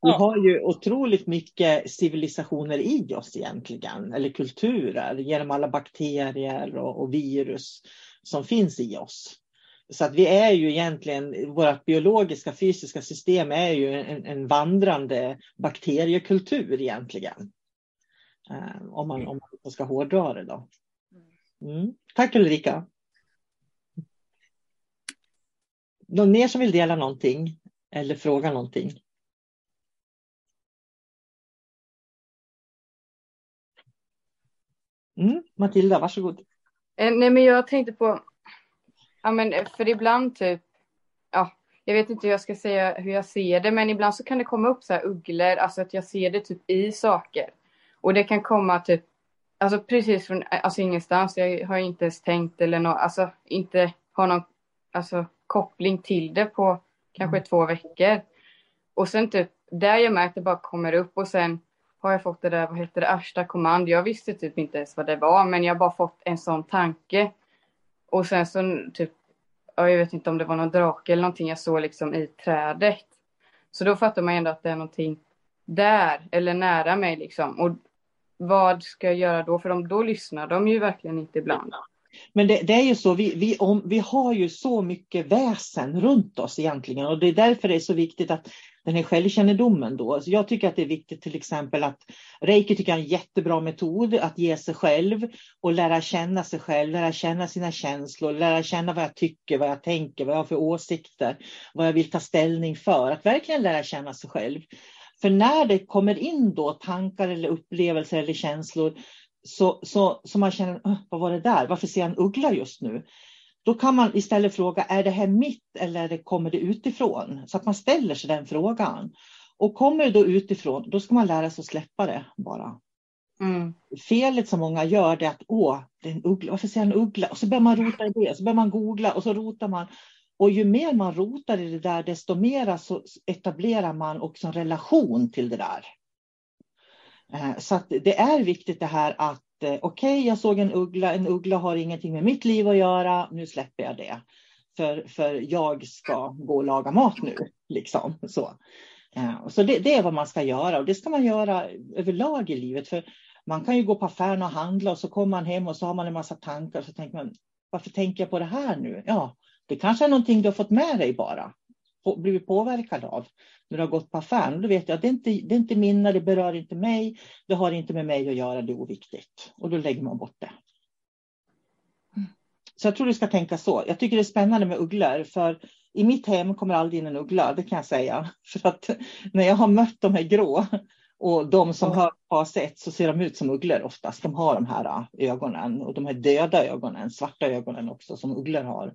Vi har ju otroligt mycket civilisationer i oss egentligen, eller kulturer, genom alla bakterier och, och virus som finns i oss. Så att vi är ju egentligen, vårt biologiska fysiska system är ju en, en vandrande bakteriekultur egentligen. Um, om, man, om man ska hårdra det då. Mm. Tack Ulrika. Någon mer som vill dela någonting eller fråga någonting? Mm. Matilda, varsågod. Eh, nej, men jag tänkte på, ja men eh, för ibland typ, ja, jag vet inte hur jag ska säga hur jag ser det, men ibland så kan det komma upp så här ugglor, alltså att jag ser det typ i saker. Och det kan komma typ, alltså precis från, alltså ingenstans, jag har inte ens tänkt eller något, alltså inte har någon, alltså koppling till det på kanske mm. två veckor. Och sen typ, där jag märkt det bara kommer upp och sen har jag fått det där, vad heter det, Ashta Command. Jag visste typ inte ens vad det var, men jag har bara fått en sån tanke. Och sen så typ, jag vet inte om det var någon drake eller någonting jag såg liksom i trädet. Så då fattar man ändå att det är någonting där eller nära mig liksom. Och vad ska jag göra då? För de, då lyssnar de ju verkligen inte ibland. Men det, det, är ju så, vi, vi, om, vi har ju så mycket väsen runt oss egentligen och det är därför det är så viktigt att den här självkännedomen då. Så jag tycker att det är viktigt till exempel att reiki tycker jag är en jättebra metod att ge sig själv och lära känna sig själv, lära känna sina känslor, lära känna vad jag tycker, vad jag tänker, vad jag har för åsikter, vad jag vill ta ställning för. Att verkligen lära känna sig själv. För när det kommer in då tankar eller upplevelser eller känslor så, så, så man känner, vad var det där? Varför ser jag en uggla just nu? Då kan man istället fråga, är det här mitt eller kommer det utifrån? Så att man ställer sig den frågan. Och kommer det då utifrån, då ska man lära sig att släppa det bara. Mm. Felet som många gör är att, åh, det är en uggla, varför säger jag en uggla? Och så börjar man rota i det, så börjar man googla och så rotar man. Och ju mer man rotar i det där, desto mer så etablerar man också en relation till det där. Eh, så det är viktigt det här att okej, okay, jag såg en uggla, en uggla har ingenting med mitt liv att göra, nu släpper jag det. För, för jag ska gå och laga mat nu. Liksom. Så, eh, så det, det, är vad man ska göra och det ska man göra överlag i livet. För man kan ju gå på affären och handla och så kommer man hem och så har man en massa tankar och så tänker man, varför tänker jag på det här nu? Ja, det kanske är någonting du har fått med dig bara, blivit påverkad av när du har gått på affären. Då vet jag att det är inte det är inte mina, det berör inte mig, det har inte med mig att göra, det är oviktigt. Och då lägger man bort det. Så jag tror du ska tänka så. Jag tycker det är spännande med ugglor, för i mitt hem kommer aldrig in en uggla, det kan jag säga. För att när jag har mött de här grå och de som har fas 1 så ser de ut som ugglor oftast. De har de här äh, ögonen och de här döda ögonen, svarta ögonen också som ugglor har.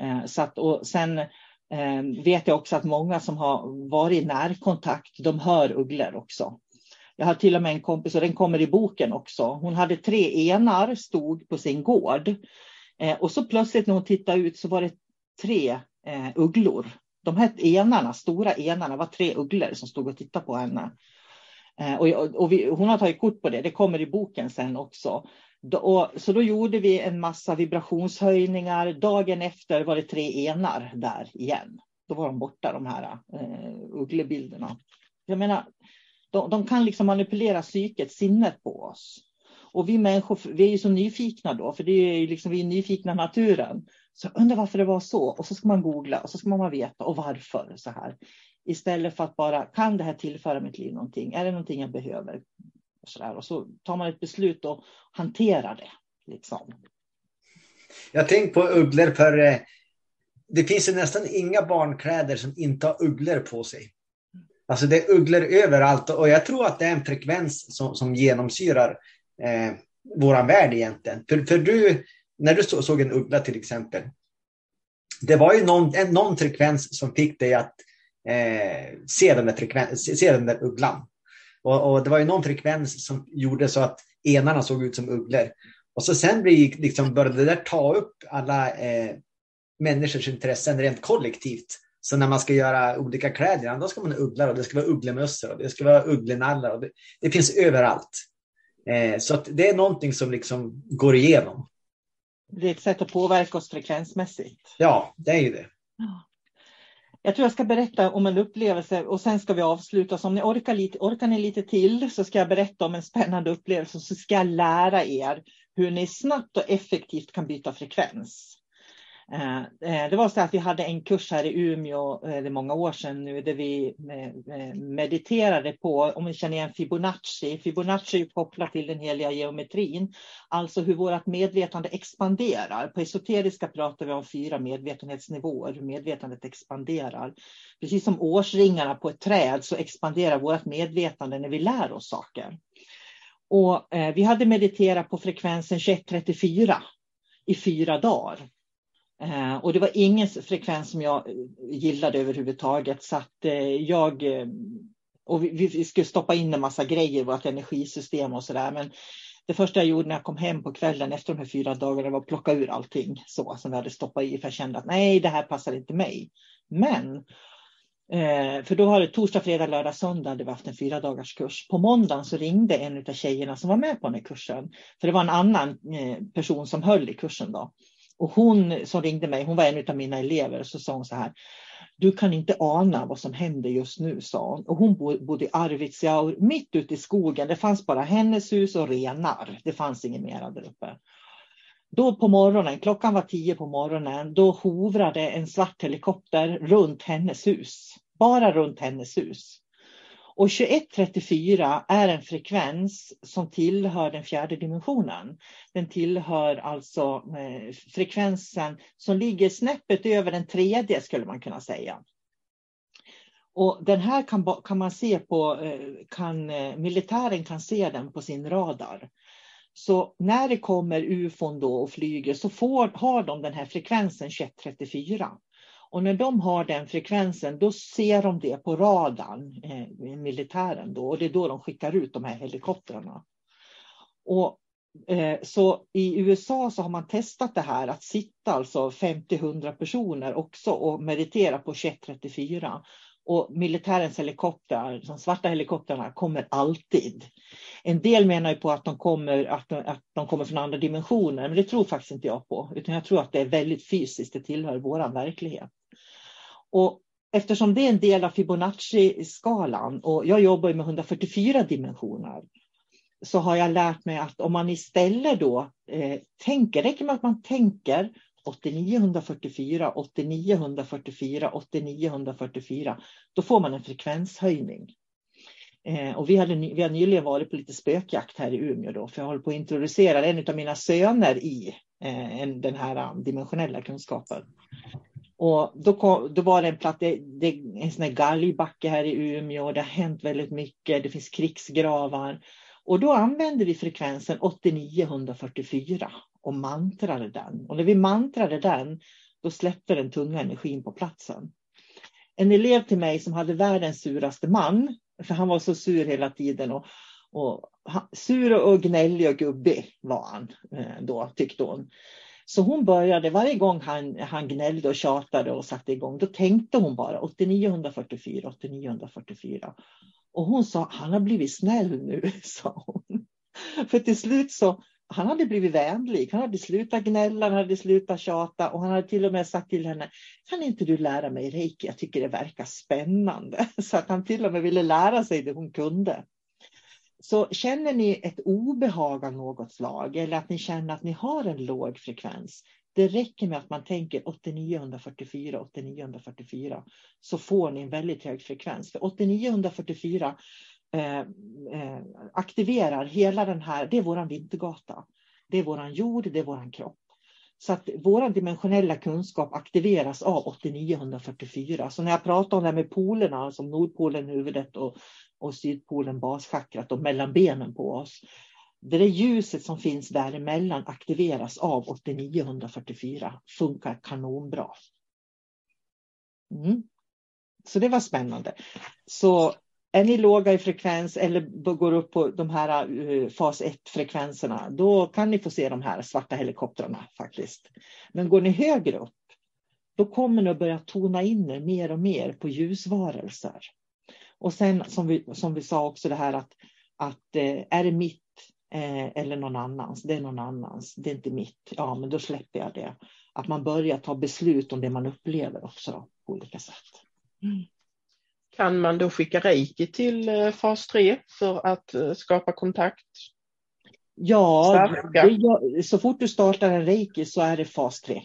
Eh, så att, och sen Ehm, vet jag också att många som har varit i närkontakt, de hör ugglor också. Jag har till och med en kompis, och den kommer i boken också. Hon hade tre enar, stod på sin gård. Ehm, och så plötsligt när hon tittade ut så var det tre eh, ugglor. De här enarna, stora enarna, var tre ugglor som stod och tittade på henne. Eh, och, och vi, hon har tagit kort på det, det kommer i boken sen också. Och, så då gjorde vi en massa vibrationshöjningar. Dagen efter var det tre enar där igen. Då var de borta, de här eh, ugglebilderna. Jag menar, de, de, kan liksom manipulera psyket, sinnet på oss. Och vi människor, vi är ju så nyfikna då, för det är ju liksom, vi är nyfikna naturen. Så undrar varför det var så. Och så ska man googla och så ska man veta och varför så här. Istället för att bara, kan det här tillföra mitt liv någonting? Är det någonting jag behöver? Och så, där. och så tar man ett beslut och hanterar det. Liksom. Jag tänker på ugglor för eh, det finns ju nästan inga barnkläder som inte har ugglor på sig. Alltså det är ugglor överallt och jag tror att det är en frekvens som, som genomsyrar eh, våran värld egentligen. För, för du, när du såg en uggla till exempel, det var ju någon, en, någon frekvens som fick dig att eh, se, den där se den där ugglan. Och, och, det var ju någon frekvens som gjorde så att enarna såg ut som ugglor. Och så sen blir, liksom, började det där ta upp alla eh, människors intressen rent kollektivt. Så när man ska göra olika kläder, då ska man ha ugglor och det ska vara ugglemössor och det ska vara ugglenallar. Och det, det finns överallt. Eh, så det är någonting som liksom går igenom. Det är ett sätt att påverka oss frekvensmässigt. Ja, det är ju det. Jag tror jag ska berätta om en upplevelse och sen ska vi avsluta. Så om ni orkar, lite, orkar ni lite till så ska jag berätta om en spännande upplevelse. Så ska jag lära er hur ni snabbt och effektivt kan byta frekvens. Eh, eh, det var så att vi hade en kurs här i Umeå, eh, det är många år sedan nu, där vi mediterade på, om ni känner igen Fibonacci. Fibonacci är kopplat till den heliga geometrin, alltså hur vårt medvetande expanderar. På esoteriska pratar vi om fyra medvetenhetsnivåer, hur medvetandet expanderar. Precis som årsringarna på ett träd så expanderar vårt medvetande när vi lär oss saker. Och vi hade mediterat på frekvensen 2134 i fyra dagar. Eh, och det var ingen frekvens som jag eh, gillade överhuvudtaget. Så att eh, jag... Och vi, vi skulle stoppa in en massa grejer i vårt energisystem och sådär. Men det första jag gjorde när jag kom hem på kvällen efter de här fyra dagarna var att plocka ur allting så som vi hade stoppat i. För jag kände att nej, det här passar inte mig. Men för då har det torsdag, fredag, lördag, söndag hade vi haft en fyra dagars kurs. På måndagen så ringde en av tjejerna som var med på den här kursen. För det var en annan person som höll i kursen då. Och hon som ringde mig, hon var en av mina elever, så sa hon så här. Du kan inte ana vad som händer just nu, sa hon. Och hon bodde i Arvidsjaur, mitt ute i skogen. Det fanns bara hennes hus och renar. Det fanns inget mer där uppe. Då på morgonen, klockan var tio på morgonen, då hovrade en svart helikopter runt hennes hus. Bara runt hennes hus. Och 2134 är en frekvens som tillhör den fjärde dimensionen. Den tillhör alltså eh, frekvensen som ligger snäppet över den tredje skulle man kunna säga. Och den här kan, kan man se på, eh, kan, eh, militären kan se den på sin radar. Så när det kommer ufon då och flyger så får, har de den här frekvensen 2134. Och när de har den frekvensen, då ser de det på radarn, eh, militären då, och det är då de skickar ut de här helikoptrarna. Och, eh, så i USA så har man testat det här att sitta alltså 50-100 personer också och meditera på 2134. Och militärens helikoptrar, de svarta helikoptrarna, kommer alltid. En del menar ju på att de, kommer, att, de, att de kommer från andra dimensioner, men det tror faktiskt inte jag på. Utan jag tror att det är väldigt fysiskt, det tillhör vår verklighet. Och eftersom det är en del av Fibonacci-skalan och jag jobbar med 144 dimensioner så har jag lärt mig att om man istället då eh, tänker, räcker med att man tänker 8944, 8944, 8944, då får man en frekvenshöjning. Eh, och vi, hade, vi har nyligen varit på lite spökjakt här i Umeå då, för jag håller på att introducera en av mina söner i eh, den här eh, dimensionella kunskapen. Och då, kom, då var det en, platt, det, det, en sån här galgbacke här i Umeå. Det har hänt väldigt mycket. Det finns krigsgravar. Och då använde vi frekvensen 8944 och mantrade den. Och när vi mantrade den, då släppte den tunga energin på platsen. En elev till mig som hade världens suraste man, För han var så sur hela tiden. Och, och sur och gnällig och gubbig var han eh, då, tyckte hon. Så hon började, varje gång han, han gnällde och tjatade och satte igång, då tänkte hon bara 8944, 8944. Och hon sa, han har blivit snäll nu, sa hon. För till slut så, han hade blivit vänlig. Han hade slutat gnälla, han hade slutat tjata och han hade till och med sagt till henne, kan inte du lära mig reiki? Jag tycker det verkar spännande. Så att han till och med ville lära sig det hon kunde. Så känner ni ett obehag av något slag eller att ni känner att ni har en låg frekvens. Det räcker med att man tänker 8944, 8944 så får ni en väldigt hög frekvens. För 8944 Eh, eh, aktiverar hela den här, det är våran vintergata. Det är våran jord, det är våran kropp. Så att vår dimensionella kunskap aktiveras av 8944. Så när jag pratar om det här med polerna, som Nordpolen, huvudet och och Sydpolen baschakrat och mellan benen på oss. Det där ljuset som finns däremellan aktiveras av 8944. Funkar kanonbra. Mm. Så det var spännande. Så är ni låga i frekvens eller går upp på de här eh, fas 1-frekvenserna, då kan ni få se de här svarta helikoptrarna faktiskt. Men går ni högre upp, då kommer ni att börja tona in er mer och mer på ljusvarelser. Och sen som vi, som vi sa också det här att, att eh, är det mitt eh, eller någon annans, det är någon annans, det är inte mitt, ja men då släpper jag det. Att man börjar ta beslut om det man upplever också då, på olika sätt. Mm. Kan man då skicka reiki till eh, fas 3 för att skapa kontakt? Ja, det, så fort du startar en reiki så är det fas 3.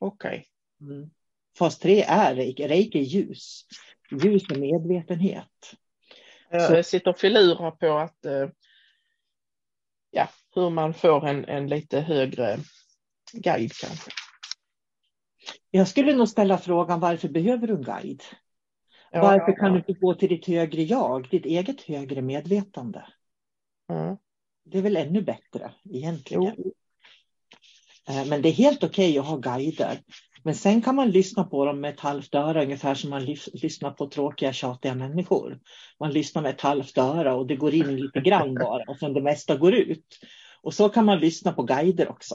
Okej. Okay. Mm. Fas 3 är reiki, reiki är ljus ljus och medvetenhet. Jag sitter och filurar på att eh, ja, hur man får en, en lite högre guide kanske. Jag skulle nog ställa frågan varför behöver du en guide? Ja, varför kan ja. du inte gå till ditt högre jag, ditt eget högre medvetande? Mm. Det är väl ännu bättre egentligen. Jo. Eh, men det är helt okej okay att ha guider. Men sen kan man lyssna på dem med ett halvt öra, ungefär som man lyssnar på tråkiga, tjatiga människor. Man lyssnar med ett halvt öra och det går in lite grann bara och sen det mesta går ut. Och så kan man lyssna på guider också.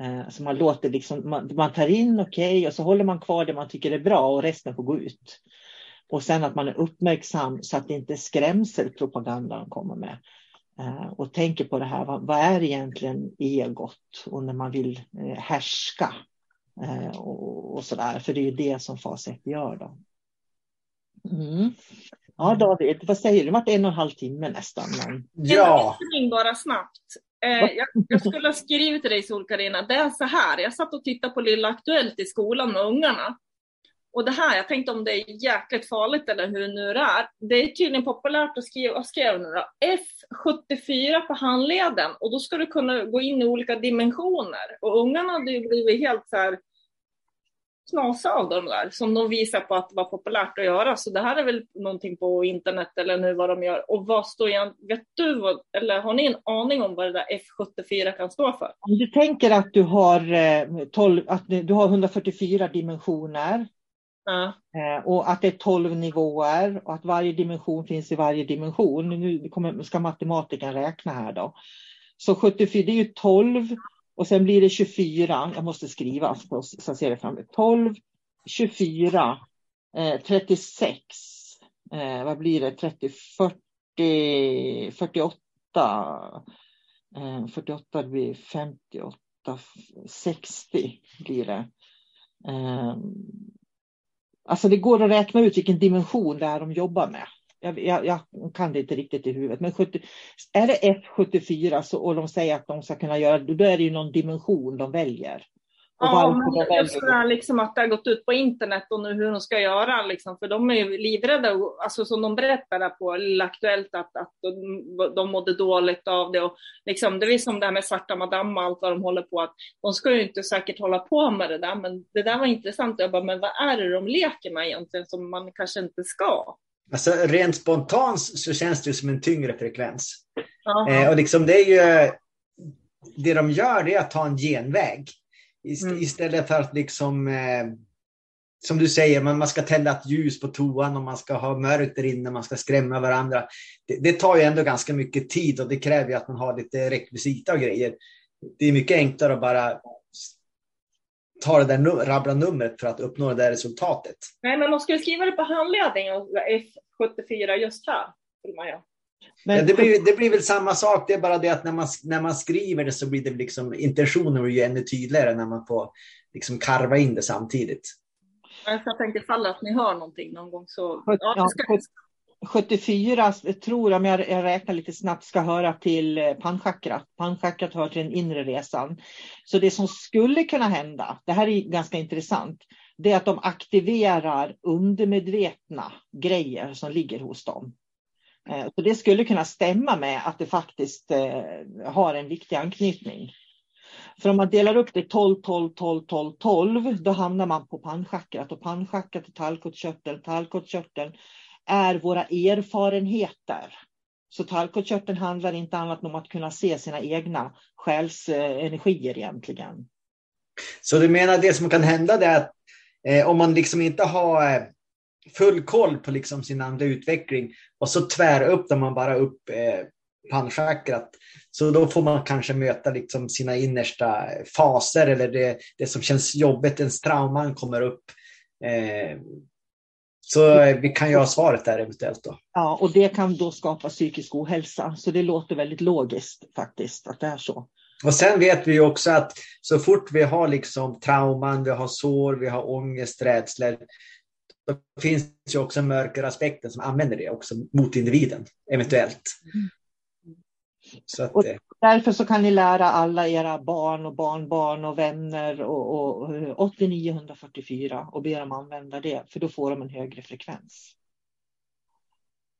Eh, så man låter liksom, man, man tar in okej okay, och så håller man kvar det man tycker är bra och resten får gå ut. Och sen att man är uppmärksam så att det inte är skrämselpropaganda de kommer med. Eh, och tänker på det här, vad, vad är egentligen egot och när man vill eh, härska Eh, och, och sådär. För det är ju det som fas 1 gör. Då. Mm. Ja, David, vad säger du? Det varit en och en halv timme nästan. Men... Ja. En bara snabbt. Jag, jag, skulle ha skrivit till dig Sol-Carina. Det är så här, jag satt och tittade på Lilla Aktuellt i skolan med ungarna. Och det här, jag tänkte om det är jäkligt farligt eller hur det nu är. Det är tydligen populärt att skriva, vad skrev nu då? F74 på handleden och då ska du kunna gå in i olika dimensioner. Och ungarna hade ju blivit helt så här knasa av dem där som de visar på att det var populärt att göra. Så det här är väl någonting på internet eller nu vad de gör. Och vad står igen, vet du vad, eller har ni en aning om vad det där F74 kan stå för? Om du tänker att du har, eh, 12, att du har 144 dimensioner Ja. Eh, och att det är 12 nivåer och att varje dimension finns i varje dimension. Nu kommer, ska matematikern räkna här då. Så 74, det är ju 12 och sen blir det 24. Jag måste skriva så, så jag ser det fram 12, 24, eh, 36. Eh, vad blir det? 30, 40, 48. Eh, 48 blir 58, 60 blir det. Ehm, Alltså det går att räkna ut vilken dimension det är de jobbar med. Jag, jag, jag kan det inte riktigt i huvudet. Men 70, är det F74 så, och de säger att de ska kunna göra det, då är det ju någon dimension de väljer. Ja, men just det här liksom att det har gått ut på internet och nu hur de ska göra, liksom, för de är ju livrädda, alltså som de berättar där på Aktuellt, att, att de, de mådde dåligt av det. Och liksom, det är som det här med Svarta Madame och allt vad de håller på, att de ska ju inte säkert hålla på med det där, men det där var intressant. Jag bara, men vad är det de leker med egentligen som man kanske inte ska? Alltså rent spontant så känns det som en tyngre frekvens. Eh, och liksom det är ju, det de gör det är att ta en genväg. Mm. Istället för att liksom eh, som du säger, man, man ska tända ett ljus på toan och man ska ha mörkt där inne, man ska skrämma varandra. Det, det tar ju ändå ganska mycket tid och det kräver ju att man har lite rekvisita och grejer. Det är mycket enklare att bara ta det där rabbla numret för att uppnå det där resultatet. Nej, men man skulle skriva det på handledningen F74 just här. Men, ja, det, blir, det blir väl samma sak, det är bara det att när man, när man skriver det så blir det liksom, intentionen blir ju ännu tydligare när man får liksom karva in det samtidigt. Jag tänker ifall att ni hör någonting någon gång så... Ja, ska... 74 tror jag, om jag räknar lite snabbt, ska höra till eh, panchakrat. Panchakrat hör till den inre resan. Så det som skulle kunna hända, det här är ganska intressant, det är att de aktiverar undermedvetna grejer som ligger hos dem. Eh, så det skulle kunna stämma med att det faktiskt eh, har en viktig anknytning. För om man delar upp det 12, 12, 12, 12, 12, då hamnar man på pannchakrat och pannchakrat är tallkottkörteln. Tallkottkörteln är våra erfarenheter. Så tallkottkörteln handlar inte annat om att kunna se sina egna själsenergier eh, egentligen. Så du menar det som kan hända är att eh, om man liksom inte har eh, full koll på liksom sin andra utveckling och så tväröppnar man bara upp eh, pannchakrat. Så då får man kanske möta liksom sina innersta faser eller det, det som känns jobbigt, ens trauman kommer upp. Eh, så vi kan ju ha svaret där eventuellt då. Ja, och det kan då skapa psykisk ohälsa. Så det låter väldigt logiskt faktiskt att det är så. Och sen vet vi också att så fort vi har liksom trauman, vi har sår, vi har ångest, rädslor, då finns ju också mörkeraspekten som använder det också mot individen, eventuellt. Så att, och därför så kan ni lära alla era barn och barnbarn och vänner och, och 8944 och be dem använda det, för då får de en högre frekvens.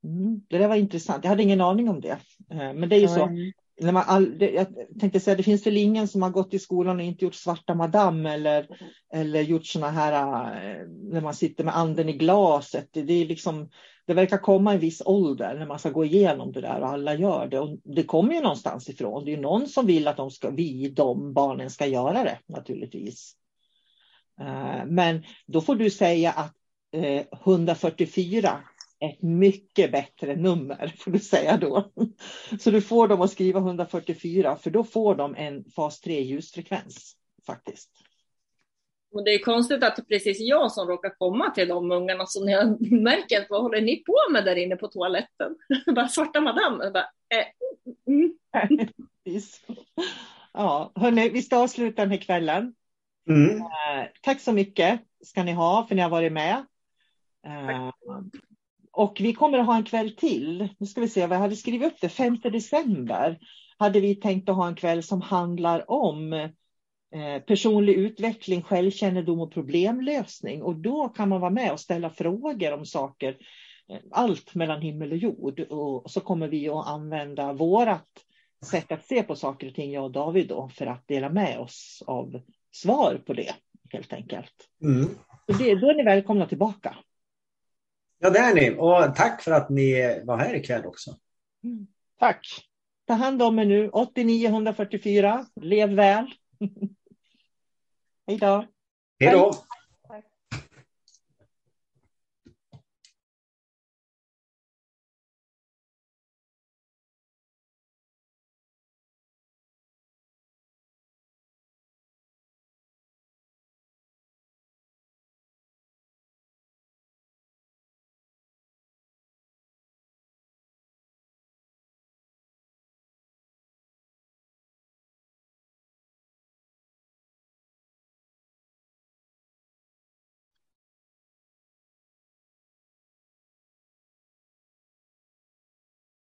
Mm, det där var intressant. Jag hade ingen aning om det. Eh, men det är ju så. När man all, det, jag tänkte säga, det finns väl ingen som har gått i skolan och inte gjort svarta madam eller, eller gjort sådana här eh, när man sitter med anden i glaset. Det, det är liksom det verkar komma en viss ålder när man ska gå igenom det där och alla gör det. Och det kommer ju någonstans ifrån. Det är någon som vill att de ska, vi, de barnen ska göra det naturligtvis. Eh, men då får du säga att 144 eh, är ett mycket bättre nummer, får du säga då. Så du får dem att skriva 144, för då får de en fas 3 ljusfrekvens faktiskt. Och det är konstigt att det är precis jag som råkar komma till de ungarna som jag märker att vad håller ni på med där inne på toaletten? bara svarta madam. Bara, eh, mm. ja, hörni, vi ska avsluta den här kvällen. Mm. Eh, tack så mycket ska ni ha för att ni har varit med. Eh, och vi kommer att ha en kväll till. Nu ska vi se, vad jag hade skrivit upp det, 5 december hade vi tänkt att ha en kväll som handlar om Eh, personlig utveckling, självkännedom och problemlösning. Och då kan man vara med och ställa frågor om saker, eh, allt mellan himmel och jord. Och så kommer vi att använda vårat sätt att se på saker och ting, jag och David, då, för att dela med oss av svar på det, helt enkelt. Mm. Det, då är ni välkomna tillbaka. Ja, det är ni. Och tack för att ni var här ikväll också. Mm. Tack. Ta hand om er nu. 89 144. Lev väl. Hej då. Hej då.